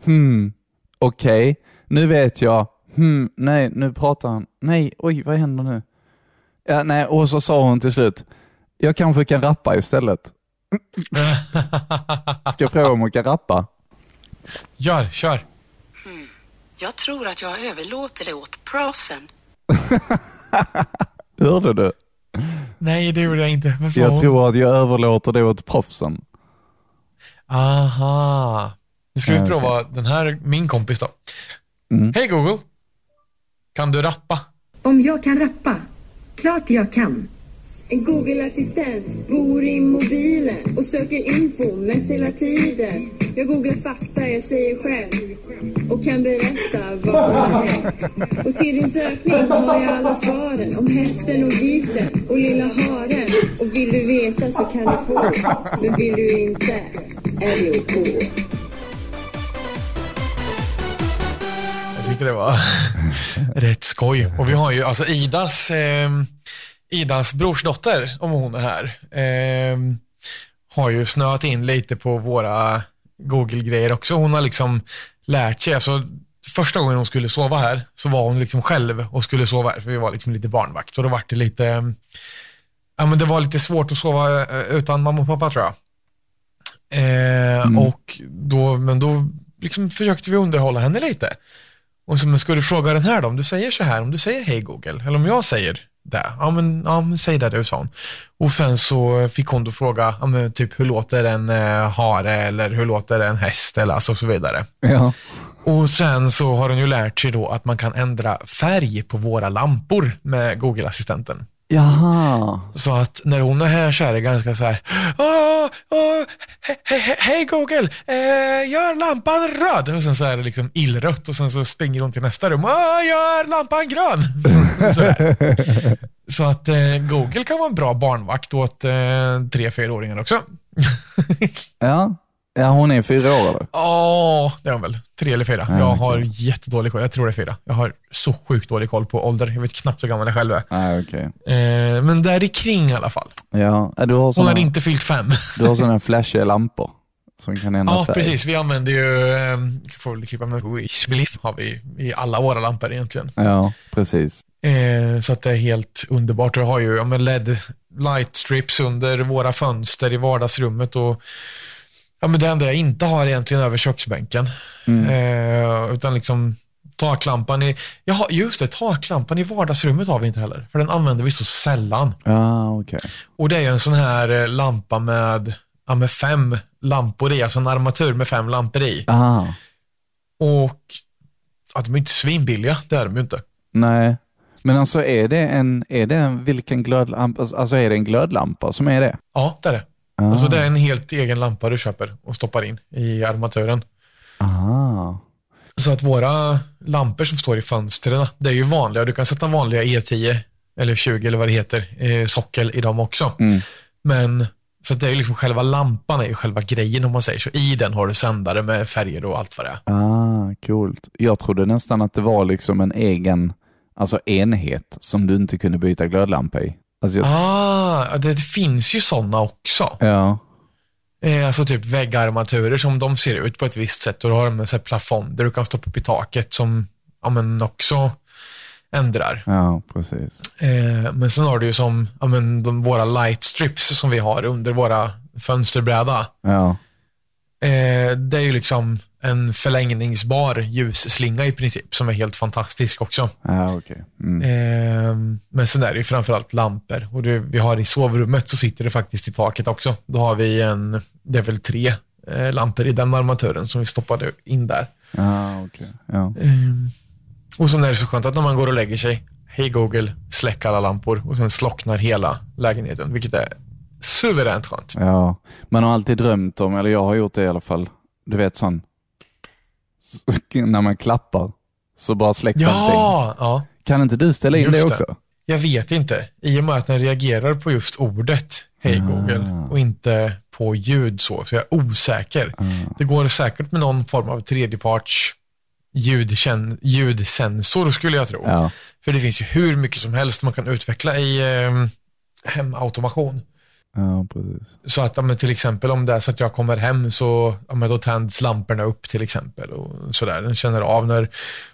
Hmm, okej, nu vet jag. Hmm, nej, nu pratar han. Nej, oj, vad händer nu? Ja, nej, och så sa hon till slut, jag kanske kan rappa istället. Ska jag fråga om hon kan rappa? Gör, kör. Jag tror att jag överlåter det åt proffsen. Hörde du? Nej, det gjorde jag inte. Sa Jag hon? tror att jag överlåter det åt proffsen. Aha. Nu ska vi prova den här, min kompis då. Mm. Hej Google. Kan du rappa? Om jag kan rappa? Klart jag kan. En Google-assistent bor i mobilen och söker info mest hela tiden. Jag googlar fakta, jag säger själv och kan berätta vad som har hänt. Och till din sökning har jag alla svaren om hästen och grisen och lilla haren. Och vill du veta så kan du få, men vill du inte är det OK. Jag tyckte det var rätt skoj. Och vi har ju alltså Idas, eh, Idas brorsdotter, om hon är här, eh, har ju snöat in lite på våra Google-grejer också. Hon har liksom lärt sig, alltså första gången hon skulle sova här så var hon liksom själv och skulle sova här, för vi var liksom lite barnvakt. Och då var det lite, eh, ja men det var lite svårt att sova eh, utan mamma och pappa tror jag. Eh, och då, men då liksom försökte vi underhålla henne lite. Och så, men ska du fråga den här då? Om du säger så här, om du säger hej Google, eller om jag säger det. Ja men, ja, men säg det du, sa hon. Och sen så fick hon då fråga, ja, men, typ hur låter en eh, hare eller hur låter en häst eller alltså, och så vidare. Ja. Och sen så har hon ju lärt sig då att man kan ändra färg på våra lampor med Google-assistenten. Jaha. Så att när hon är här så är det ganska så här, åh, åh, he, he, he, hej Google, eh, gör lampan röd. Och sen så är det liksom illrött och sen så springer hon till nästa rum, åh, gör lampan grön. Så, så att eh, Google kan vara en bra barnvakt åt eh, tre, fyraåringar också. Ja. Ja, hon är fyra år eller? Ja, det är hon väl. Tre eller fyra. Ja, jag har jättedålig koll. Jag tror det är fyra. Jag har så sjukt dålig koll på ålder. Jag vet knappt hur gammal jag själv är. Nej, okej. Eh, men där i kring i alla fall. Ja, du har Hon såna, hade inte fyllt fem. du har såna flashiga lampor som kan ändra Ja, färg. precis. Vi använder ju, eh, får väl klippa med Wish har vi i alla våra lampor egentligen. Ja, precis. Eh, så att det är helt underbart. Vi har ju ja, LED light strips under våra fönster i vardagsrummet och ja, men det enda jag inte har egentligen över köksbänken. Eh, utan liksom taklampan i, jaha, just det, taklampan i vardagsrummet har vi inte heller. För den använder vi så sällan. Ja, okej. Och det är en sån här eh, lampa med, ja, med fem lampor i, alltså en armatur med fem lampor i. Aha. Och ja, de är inte svinbilliga, det är de ju inte. Nej. Men alltså är det en, är det en, vilken glödlampa, alltså är det en glödlampa som är det? Ja, det är det. Ah. Alltså det är en helt egen lampa du köper och stoppar in i armaturen. Ah. Så att våra lampor som står i fönstren, det är ju vanliga. Du kan sätta vanliga E10 eller 20 eller vad det heter, eh, sockel i dem också. Mm. Men så det är ju liksom själva lampan är ju själva grejen om man säger så. I den har du sändare med färger och allt vad det är. Ah, coolt. Jag trodde nästan att det var liksom en egen alltså enhet som du inte kunde byta glödlampa i. Alltså jag, Ah, det finns ju sådana också. ja. Eh, alltså typ väggarmaturer som de ser ut på ett visst sätt och då har de en plafond där du kan stoppa upp i taket som ja, men också ändrar. ja, precis. Eh, men sen har du ju som ja, men de, våra light strips som vi har under våra fönsterbräda. Ja, Eh, det är ju liksom en förlängningsbar ljusslinga i princip som är helt fantastisk också. ja okej. Mm. Eh, men sen är det ju framförallt lampor och det, vi har i sovrummet så sitter det faktiskt i taket också. Då har vi en, det är väl tre eh, lampor i den armaturen som vi stoppade in där. Ja, okej. Ja. Ehm, och sen är det så skönt att när man går och lägger sig, hej Google, släck alla lampor och sen slocknar hela lägenheten, vilket är suveränt skönt. ja. Man har alltid drömt om, eller jag har gjort det i alla fall, du vet sån, när man klappar så bara släcks allting. Ja, ja, Kan inte du ställa in Just det det. också? jag vet inte. I och med att den reagerar på just ordet, hej Ah. Google, och inte på ljud så, så jag är osäker. Det går säkert med någon form av tredjeparts ljudkänn- ljudsensor skulle jag tro. Ja. För det finns ju hur mycket som helst man kan utveckla i eh, hemautomation. Ja, precis. Så att men till exempel om det är så att jag kommer hem så men då tänds lamporna upp till exempel. och sådär. Den känner av när,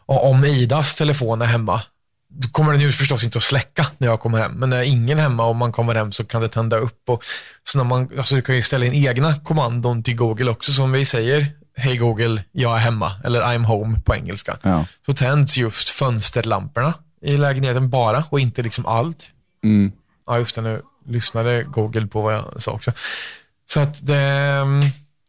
om Idas telefon är hemma, då kommer den ju förstås inte att släcka när jag kommer hem. Men när ingen är hemma och man kommer hem så kan det tända upp. Och, så när man, alltså du kan ju ställa in egna kommandon till Google också som vi säger. Hej Google, jag är hemma. Eller I'm home på engelska. Ja. Så tänds just fönsterlamporna i lägenheten bara och inte liksom allt. Mm. Ja, just det. Nu lyssnade Google på vad jag sa också. Så att det, mm,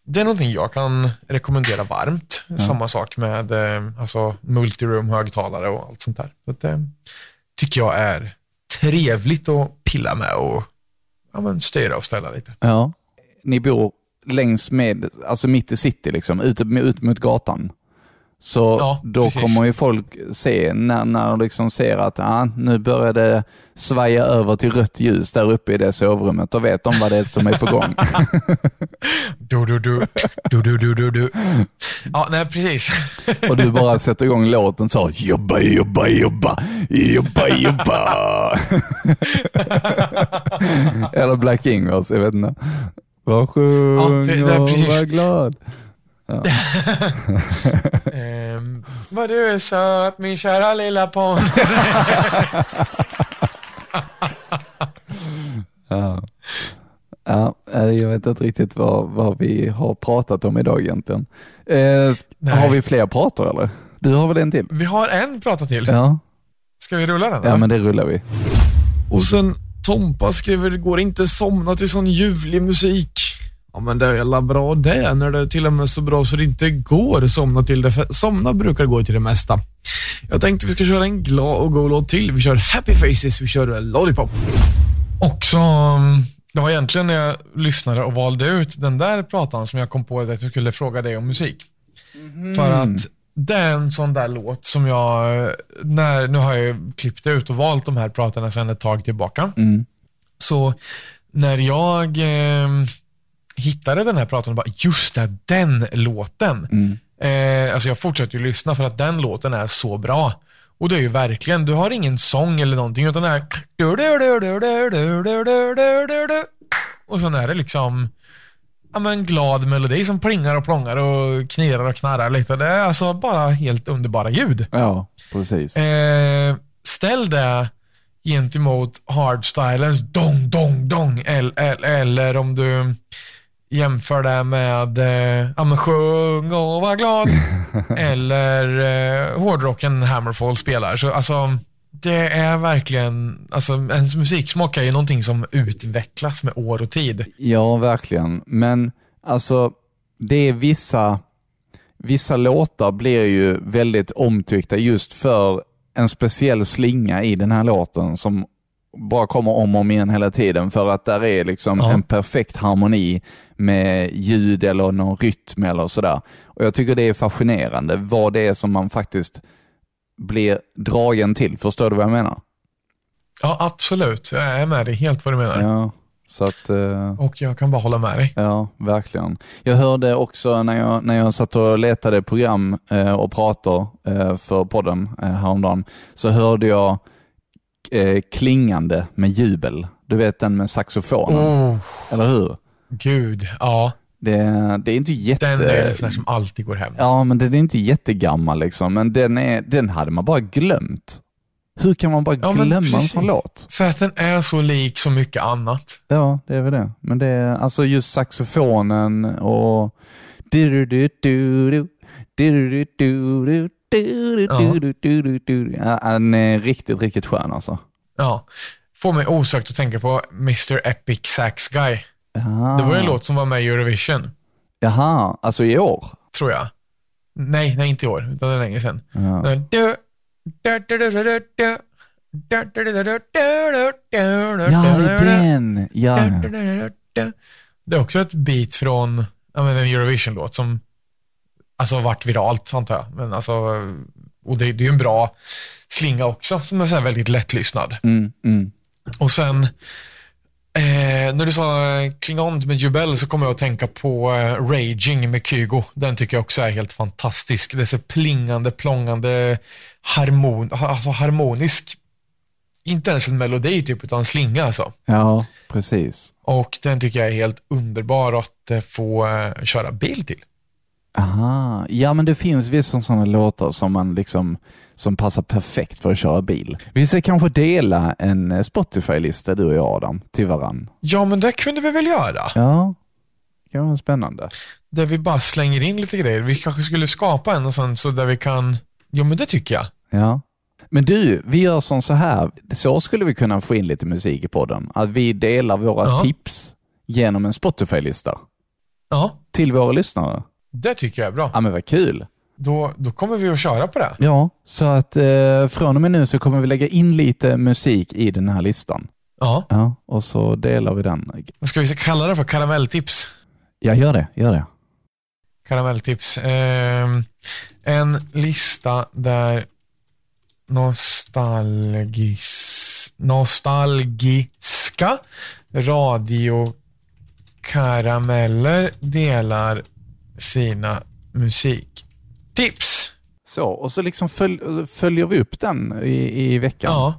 det är någonting jag kan rekommendera varmt. Samma sak med eh, alltså, multiroom-högtalare och allt sånt där. Så det tycker jag är trevligt att pilla med och ja, men styra och ställa lite. Ja. Ni bor längs med, alltså mitt i city, liksom, ute, ut mot gatan. Så Ja, då precis. kommer ju folk se, när, när de liksom ser att ah, nu börjar det svaja över till rött ljus där uppe i det sovrummet, då vet de vad det är som är på gång. Du, du, du, du, du, du, du, du. Ja, nej, precis. Och du bara sätter igång låten så, jobba, jobba, jobba, jobba, jobba. Eller Black Ingvars, jag vet inte. Var sjung är och var glad. Ehm, vad du är söt, min kära lilla pond. Ja. Ja, eh, jag vet inte riktigt vad, vad vi har pratat om idag egentligen. Eh, har vi fler pratar eller? Du har väl en till? Vi har en prata till. Ja, Ska vi rulla den? ja eller? men det rullar vi. Och sen Tompa skriver, det går inte somna till sån ljuvlig musik. Ja men det är jävla bra det, när det är till och med så bra så det inte går att somna till det. För somna brukar gå till det mesta. Jag tänkte vi ska köra en glad och god låt till. Vi kör Happy Faces, vi kör Lollipop. Och så, mm, det var egentligen när jag lyssnade och valde ut den där pratan som jag kom på att jag skulle fråga dig om musik. För att det är en sån där låt som jag, när, nu har jag ju klippt ut och valt de här pratarna sedan ett tag tillbaka. Mm. Så när jag eh, hittade den här pratan och bara, just det, den låten. Eh, alltså jag fortsätter ju lyssna för att den låten är så bra. Och det är ju verkligen, du har ingen sång eller någonting utan det är och sen är det liksom ja, men glad melodi som plingar och plångar och knirrar och knarrar lite. Det är alltså bara helt underbara ljud. Ja, precis. Eh, ställ det gentemot hardstylens dong, dong, dong. Eller, eller, eller om du jämför det med eh, ja, men sjung och var glad. eller eh, hårdrocken Hammerfall spelar. Så alltså, det är verkligen, alltså ens musiksmak är ju någonting som utvecklas med år och tid. Ja, verkligen. Men alltså, det är vissa, vissa låtar blir ju väldigt omtyckta just för en speciell slinga i den här låten som bara kommer om och om igen hela tiden för att där är liksom Ja. en perfekt harmoni med ljud eller någon rytm eller sådär. Och Jag tycker det är fascinerande vad det är som man faktiskt blir dragen till. Förstår du vad jag menar? Ja, absolut. Jag är med dig helt vad du menar. Ja, så att... eh, Och jag kan bara hålla med dig. Ja, verkligen. Jag hörde också när jag, när jag satt och letade program eh, och pratade eh, för podden eh, häromdagen, så hörde jag eh, klingande med jubel. Du vet den med saxofonen, Oh, eller hur? gud. Ja, Det, det är inte jätte... den är en sån här som alltid går hem. Ja, men den är inte jättegammal liksom, men den, är, den hade man bara glömt. Hur kan man bara Ja, glömma en sån låt? För att den är så lik så mycket annat. Ja, det är väl det. Men det är alltså just saxofonen och... Du. Han är riktigt, riktigt skön alltså. Ja. Får mig osökt att tänka på Mr Epic Sax Guy. Aha. Det var en låt som var med i Eurovision. Jaha, alltså i år? Tror jag. Nej, nej inte i år, utan det är länge sedan. Ja. Ja, det är den. Ja. Det är också ett beat från en Eurovision-låt som alltså varit viralt, antar jag. Men alltså, och det, det är ju en bra slinga också, som är så väldigt lättlyssnad. Mm, mm. Och sen, eh, när du sa eh, Klingon med Jubel så kommer jag att tänka på eh, Raging med Kygo. Den tycker jag också är helt fantastisk. Det är så plingande, plångande, harmon, alltså harmonisk. Inte ens en melodi typ, utan en slinga alltså. Ja, precis. Och den tycker jag är helt underbar att eh, få eh, köra bil till. Aha. Ja, men det finns vissa sådana låtar som man liksom som passar perfekt för att köra bil. Vi ska kanske dela en eh, Spotify-lista du och jag Adam, till varann. Ja, men det kunde vi väl göra. Ja, det kan vara spännande. Där vi bara slänger in lite grejer. Vi kanske skulle skapa en och sen så där vi kan, jo men det tycker jag. Ja. Men du, vi gör som så här. Så skulle vi kunna få in lite musik i podden. Att vi delar våra Ja. tips genom en Spotify-lista Ja, till våra lyssnare. Det tycker jag är bra. Ja, men vad kul. Då, då kommer vi att köra på det. Ja, så att eh, från och med nu så kommer vi lägga in lite musik i den här listan. Ja. Ja, och så delar vi den. Vad ska vi kalla det för? Karamelltips? Ja, gör det. Gör det. Karamelltips. Ehm, en lista där nostalgis, nostalgiska radiokarameller delar sina musiktips. Så, och så liksom följ, följer vi upp den i, i veckan. Ja,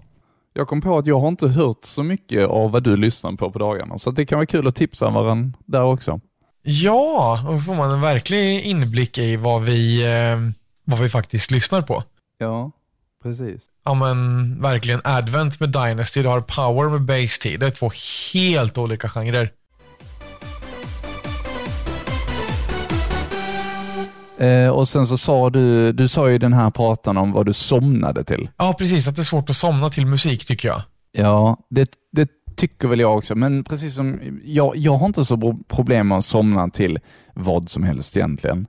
Jag kom på att jag har inte hört så mycket av vad du lyssnar på på dagarna, så det kan vara kul att tipsa varandra där också. ja då får man en verklig inblick i vad vi, eh, vad vi faktiskt lyssnar på. Ja, precis. Ja men verkligen Advent med Dynasty, du har Power med Base T. Det är två helt olika genrer. Eh, och sen så sa du, du sa ju den här pratan om vad du somnade till. Ja precis, att det är svårt att somna till musik tycker jag. Ja, det, det tycker väl jag också, men precis som, jag, jag har inte så problem med att somna till vad som helst egentligen.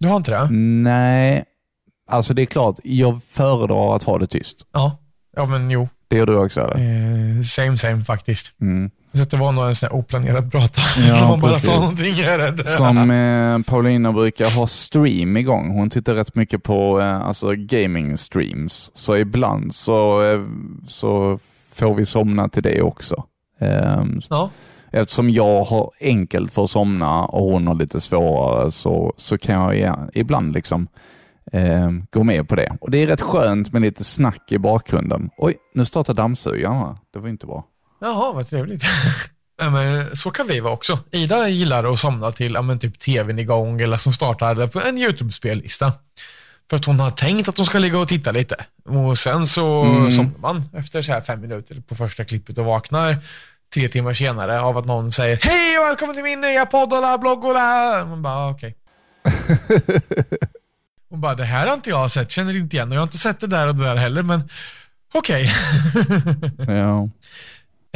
Du har inte det? Nej, alltså det är klart, jag föredrar att ha det tyst. Ja. Ja men jo, Det gör du också eller? eh, same same faktiskt. Mm. Så det var nog en sån här oplanerad prata. Ja, man bara sa någonting. Som eh, Paulina brukar ha stream igång. Hon tittar rätt mycket på eh, alltså gaming streams. Så ibland så, eh, så får vi somna till det också. Ehm, Ja. Eftersom jag har enkelt för att somna och hon har lite svårare så, så kan jag ja, ibland liksom eh, gå med på det. Och Det är rätt skönt med lite snack i bakgrunden. Oj, nu startar dammsugaren. Det var inte bra. Jaha, vad trevligt. Ja, men, så kan vi vara också. Ida gillar att somna till ja, men, typ tvn igång eller som startar på en YouTube-spellista. För att hon har tänkt att hon ska ligga och titta lite. Och sen så Mm. somnar man efter så här fem minuter på första klippet och vaknar tre timmar senare av att någon säger Hej och välkommen till min nya podd och la blogg och la. Man bara, okej. Hon bara, det här har inte jag sett, känner inte igen och jag har inte sett det där och det där heller, men okej. Ja.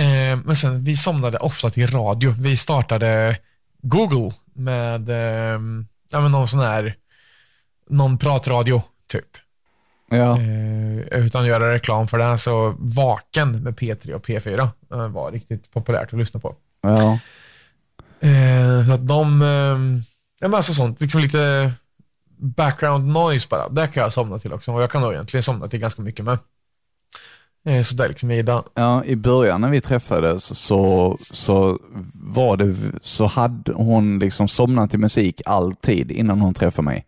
Eh, men sen, vi somnade ofta till radio. Vi startade Google med eh, ja, men någon sån här, någon pratradio typ. Ja. Eh, utan att göra reklam för det, så Vaken med P3 och P4 eh, var riktigt populärt att lyssna på. Ja. Eh, så att de, eh, ja men alltså sånt, liksom lite background noise bara. Det kan jag somna till också och jag kan nog egentligen somna till ganska mycket med. Eh, så där liksom Ida. Ja, i början när vi träffades så, så var det, så hade hon liksom somnat till musik alltid innan hon träffade mig.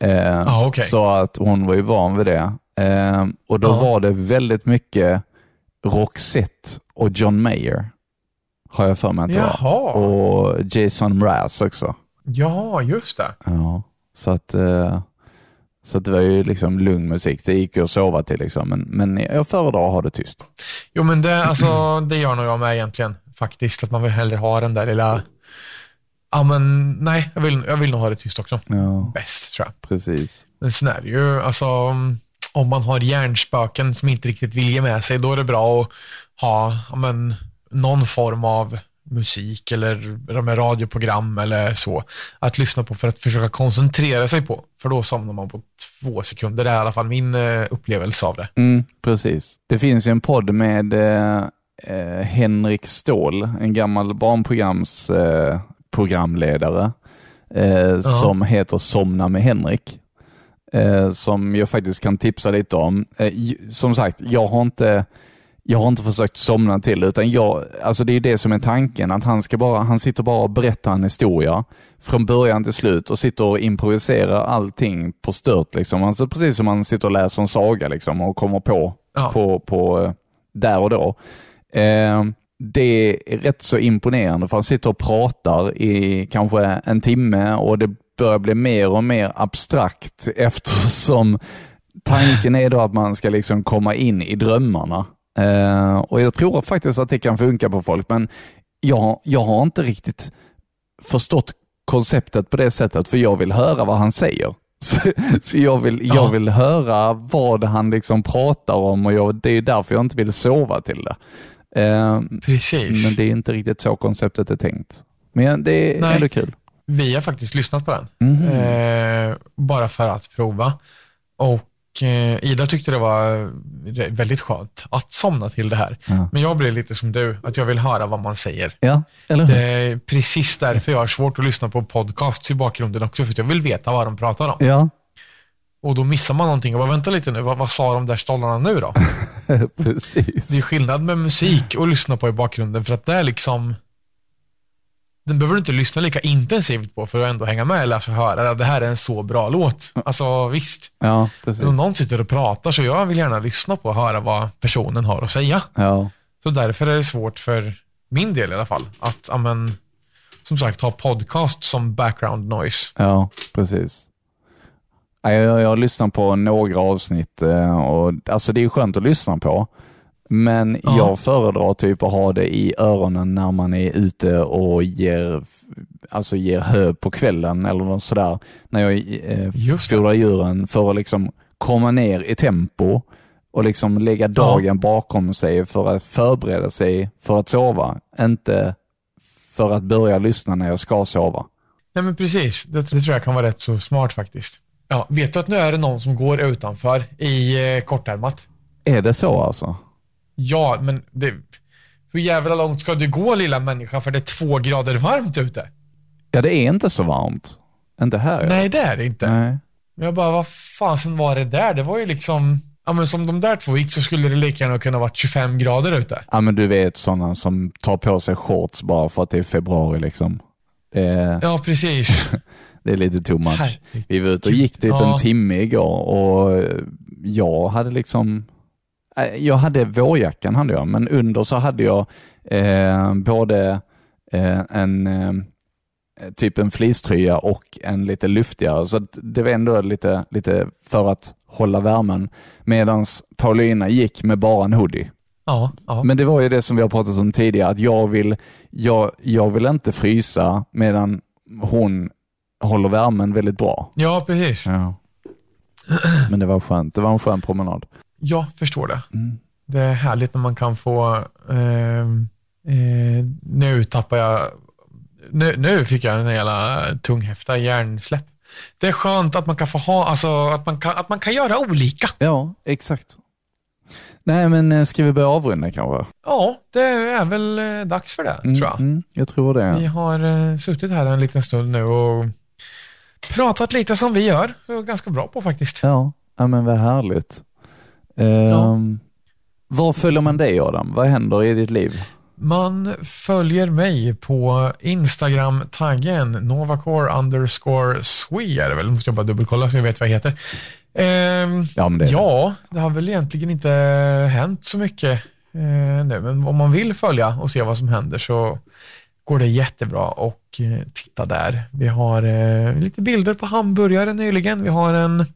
Eh, Ah, okej. Så att hon var ju van vid det. Eh, och då Ja. var det väldigt mycket Roxette och John Mayer. Har jag för mig att det var. Jaha. Och Jason Mraz också. Ja, just det. Ja, så att, eh, så att det var ju liksom lugn musik. Det gick ju att sova till liksom. Men, men jag föredrar att ha det tyst. Jo men det, alltså, det gör nog jag med egentligen. Faktiskt, att man vill hellre ha den där lilla... Ja men nej, jag vill, jag vill nog ha det tyst också. Ja, Bäst tror jag. precis. Men sen är det ju, alltså om man har hjärnspöken som inte riktigt vill ge med sig, då är det bra att ha ja, men, någon form av musik eller de här radioprogram eller så att lyssna på för att försöka koncentrera sig på. För då somnar man på två sekunder. Det är i alla fall min eh, upplevelse av det. Mm, precis. Det finns ju en podd med eh, eh, Henrik Ståhl, en gammal barnprograms eh, eh, som heter Somna med Henrik. Eh, som jag faktiskt kan tipsa lite om. Som sagt, jag har inte jag har inte försökt somna till utan jag, alltså det är det som är tanken, att han, ska bara, han sitter bara och berättar en historia från början till slut och sitter och improviserar allting på stört. Liksom. Alltså precis som man sitter och läser en saga liksom, och kommer på, Ja. på, på eh, där och då. Eh, det är rätt så imponerande för han sitter och pratar i kanske en timme och det börjar bli mer och mer abstrakt eftersom tanken är då att man ska liksom komma in i drömmarna. Eh, och Jag tror faktiskt att det kan funka på folk, men jag, jag har inte riktigt förstått konceptet på det sättet, för jag vill höra vad han säger. Så, så jag, vill, jag Ja. vill höra vad han liksom pratar om och jag, det är därför jag inte vill sova till det. Eh, Precis. men det är inte riktigt så konceptet är tänkt. Men det är Nej. ändå kul. Vi har faktiskt lyssnat på den. Mhm. Eh, bara för att prova. Och eh, Ida tyckte det var re- väldigt skönt att somna till det här. Ja. Men jag blir lite som du, att jag vill höra vad man säger. Ja, eller hur? Det är precis därför jag har svårt att lyssna på podcasts i bakgrunden också, för att jag vill veta vad de pratar om. Ja, Och då missar man någonting. Och bara, vänta lite nu, vad, vad sa de där stollarna nu då? precis. Det är skillnad med musik och lyssna på i bakgrunden, för att det är liksom den behöver du inte lyssna lika intensivt på för att ändå hänga med eller alltså höra att det här är en så bra låt. Alltså visst, Ja, precis. om någon sitter och pratar så jag vill gärna lyssna på och höra vad personen har att säga. Ja, Så därför är det svårt för min del i alla fall att, ja, men, som sagt, ha podcast som background noise. ja precis. Ja, Jag, jag har lyssnat på några avsnitt eh, och alltså det är skönt att lyssna på. Men Ja. jag föredrar typ att ha det i öronen när man är ute och ger, alltså ger hö på kvällen eller något sådär. När jag eh, fodrar djuren för att liksom komma ner i tempo och liksom lägga dagen bakom sig för att förbereda sig för att sova. Inte för att börja lyssna när jag ska sova. Nej men precis, det, det tror jag kan vara rätt så smart faktiskt. Ja, vet du att nu är det någon som går utanför i eh, kortärmat? Är det så alltså? Ja, men det, hur jävla långt ska du gå lilla människa för det är två grader varmt ute? Ja, det är inte så varmt. Inte här. Nej, det är det inte. Nej. Men jag bara, vad fasen var det där? Det var ju liksom, ja men som de där två gick så skulle det lika gärna kunna varit 25 grader ute. Ja, men du vet sådana som tar på sig shorts bara för att det är februari liksom. Är, Ja, precis. det är lite too much. Herregud. Vi var ute och gick typ Ja. en timme igår och jag hade liksom, jag hade vårjackan, hade jag, men under så hade jag eh, både eh, en eh, typ en fleecetröja och en lite luftigare. Så det var ändå lite, lite för att hålla värmen. Medan Paulina gick med bara en hoodie. Ja, ja. Men det var ju det som vi har pratat om tidigare, att jag vill, jag, jag vill inte frysa medan hon håller värmen väldigt bra. ja precis. Ja. Men det var skönt. Det var en skön promenad. Jag förstår det. Mm. Det är härligt när man kan få... Eh, eh, nu tappar jag... Nu, nu fick jag en jävla tunghäfta hjärnsläpp. Det är skönt att man kan få ha, alltså att man kan, att man kan göra olika. Ja, exakt. Nej, men eh, ska vi börja avrunda kanske? Ja, det är väl eh, dags för det, Mm, tror jag. Mm, jag tror det. Vi har eh, suttit här en liten stund nu och pratat lite som vi gör. Ganska bra på faktiskt. Ja, ja men vad härligt. Ehm, Var följer man dig Adam? Vad händer i ditt liv? Man följer mig på Instagram-taggen Novacore underscore Swe är det väl. Måste jag bara dubbelkolla så jag vet vad jag heter. Ehm, Ja, det ja, det har väl egentligen inte hänt så mycket eh, nu, men om man vill följa och se vad som händer så går det jättebra och eh, titta där. Vi har eh, lite bilder på hamburgare nyligen. Vi har en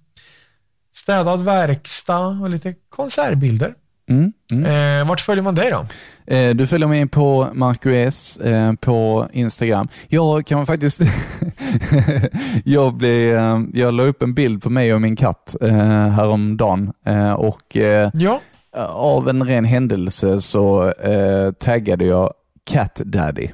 städad verkstad och lite konsertbilder. Mm, mm. Eh, vart följer man dig då? Eh, Du följer mig på Marco S eh, på Instagram. Jag kan faktiskt... jag, blev, eh, jag la upp en bild på mig och min katt eh, häromdagen eh, och eh, Ja. av en ren händelse så eh, taggade jag Cat Daddy.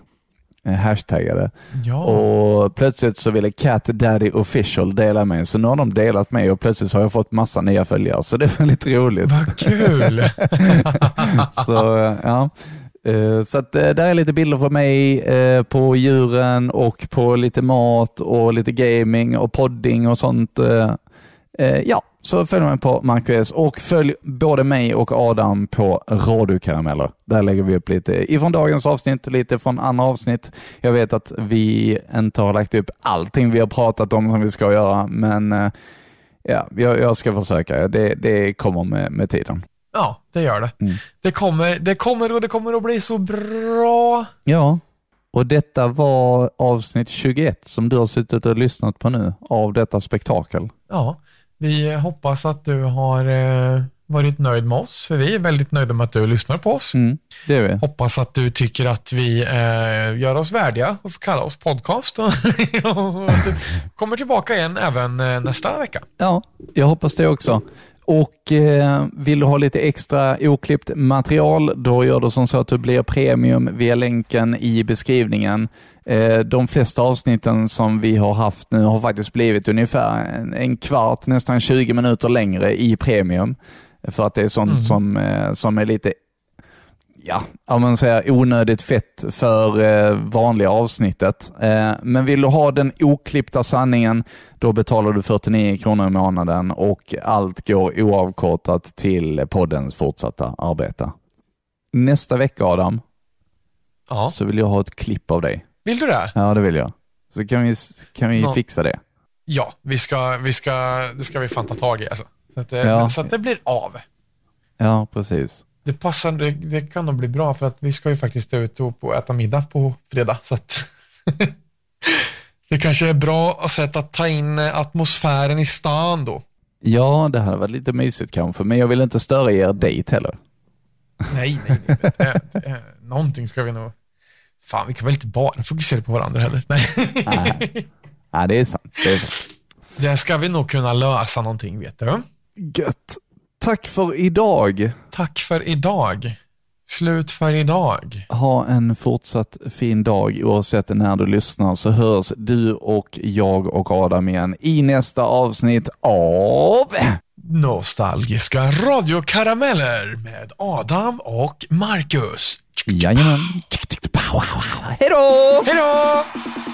Eh, hashtaggade. Ja. Och plötsligt så ville Cat Daddy Official dela mig, så nu har de delat mig och plötsligt har jag fått massa nya följare, så det är väldigt roligt. Vad kul! så, eh, ja. Eh, Så att där är lite bilder på mig, på djuren och på lite mat och lite gaming och podding och sånt. Ja, så följ mig på Marco S och följ både mig och Adam på Radiokarameller. Där lägger vi upp lite ifrån dagens avsnitt och lite från andra avsnitt. Jag vet att vi inte har lagt upp allting vi har pratat om som vi ska göra, men eh, ja, jag, jag ska försöka. Det, det kommer med, med tiden. Ja, det gör det. Mm. Det, kommer, det kommer och det kommer att bli så bra. Ja, och detta var avsnitt 21 som du har suttit och lyssnat på nu av detta spektakel. Ja, vi hoppas att du har eh, varit nöjd med oss, för vi är väldigt nöjda med att du lyssnar på oss. Mm, det är vi. Hoppas att du tycker att vi eh, gör oss värdiga och får kalla oss podcast och, och du kommer tillbaka igen även eh, nästa vecka. Ja, jag hoppas det också. Och eh, vill du ha lite extra oklippt material, då gör du som så att du blir premium via länken i beskrivningen. Eh, de flesta avsnitten som vi har haft nu har faktiskt blivit ungefär en, en kvart, nästan 20 minuter längre i premium. För att det är sånt Mm. som, eh, som är lite ja, om man säger onödigt fett för eh, vanliga avsnittet. Eh, men vill du ha den oklippta sanningen, då betalar du 49 kronor i månaden och allt går oavkortat till poddens fortsatta arbete. Nästa vecka, Adam, Ja. så vill jag ha ett klipp av dig. Vill du det? Ja, det vill jag. Så kan vi, kan vi Nå- fixa det. Ja, vi ska, vi ska, det ska vi fan ta tag i alltså. Så att, det, Ja. så att det blir av. Ja, precis. Det passar, det, det kan nog bli bra för att vi ska ju faktiskt ut och, äta middag på fredag. Så att det kanske är bra sätt att ta in eh, atmosfären i stan då. Ja, det hade varit lite mysigt kanske, men jag vill inte störa er dejt heller. Nej, nej, nej. Det, det, någonting ska vi nog... Fan, vi kan väl inte bara fokusera på varandra heller. Nej. Nej. Nej, det är sant. Det är sant. Det ska vi nog kunna lösa någonting, vet du. Gött. Tack för idag. Tack för idag. Slut för idag. Ha en fortsatt fin dag oavsett när du lyssnar så hörs du och jag och Adam igen i nästa avsnitt av Nostalgiska radiokarameller med Adam och Marcus. Jajamän. Hej då! Hej då!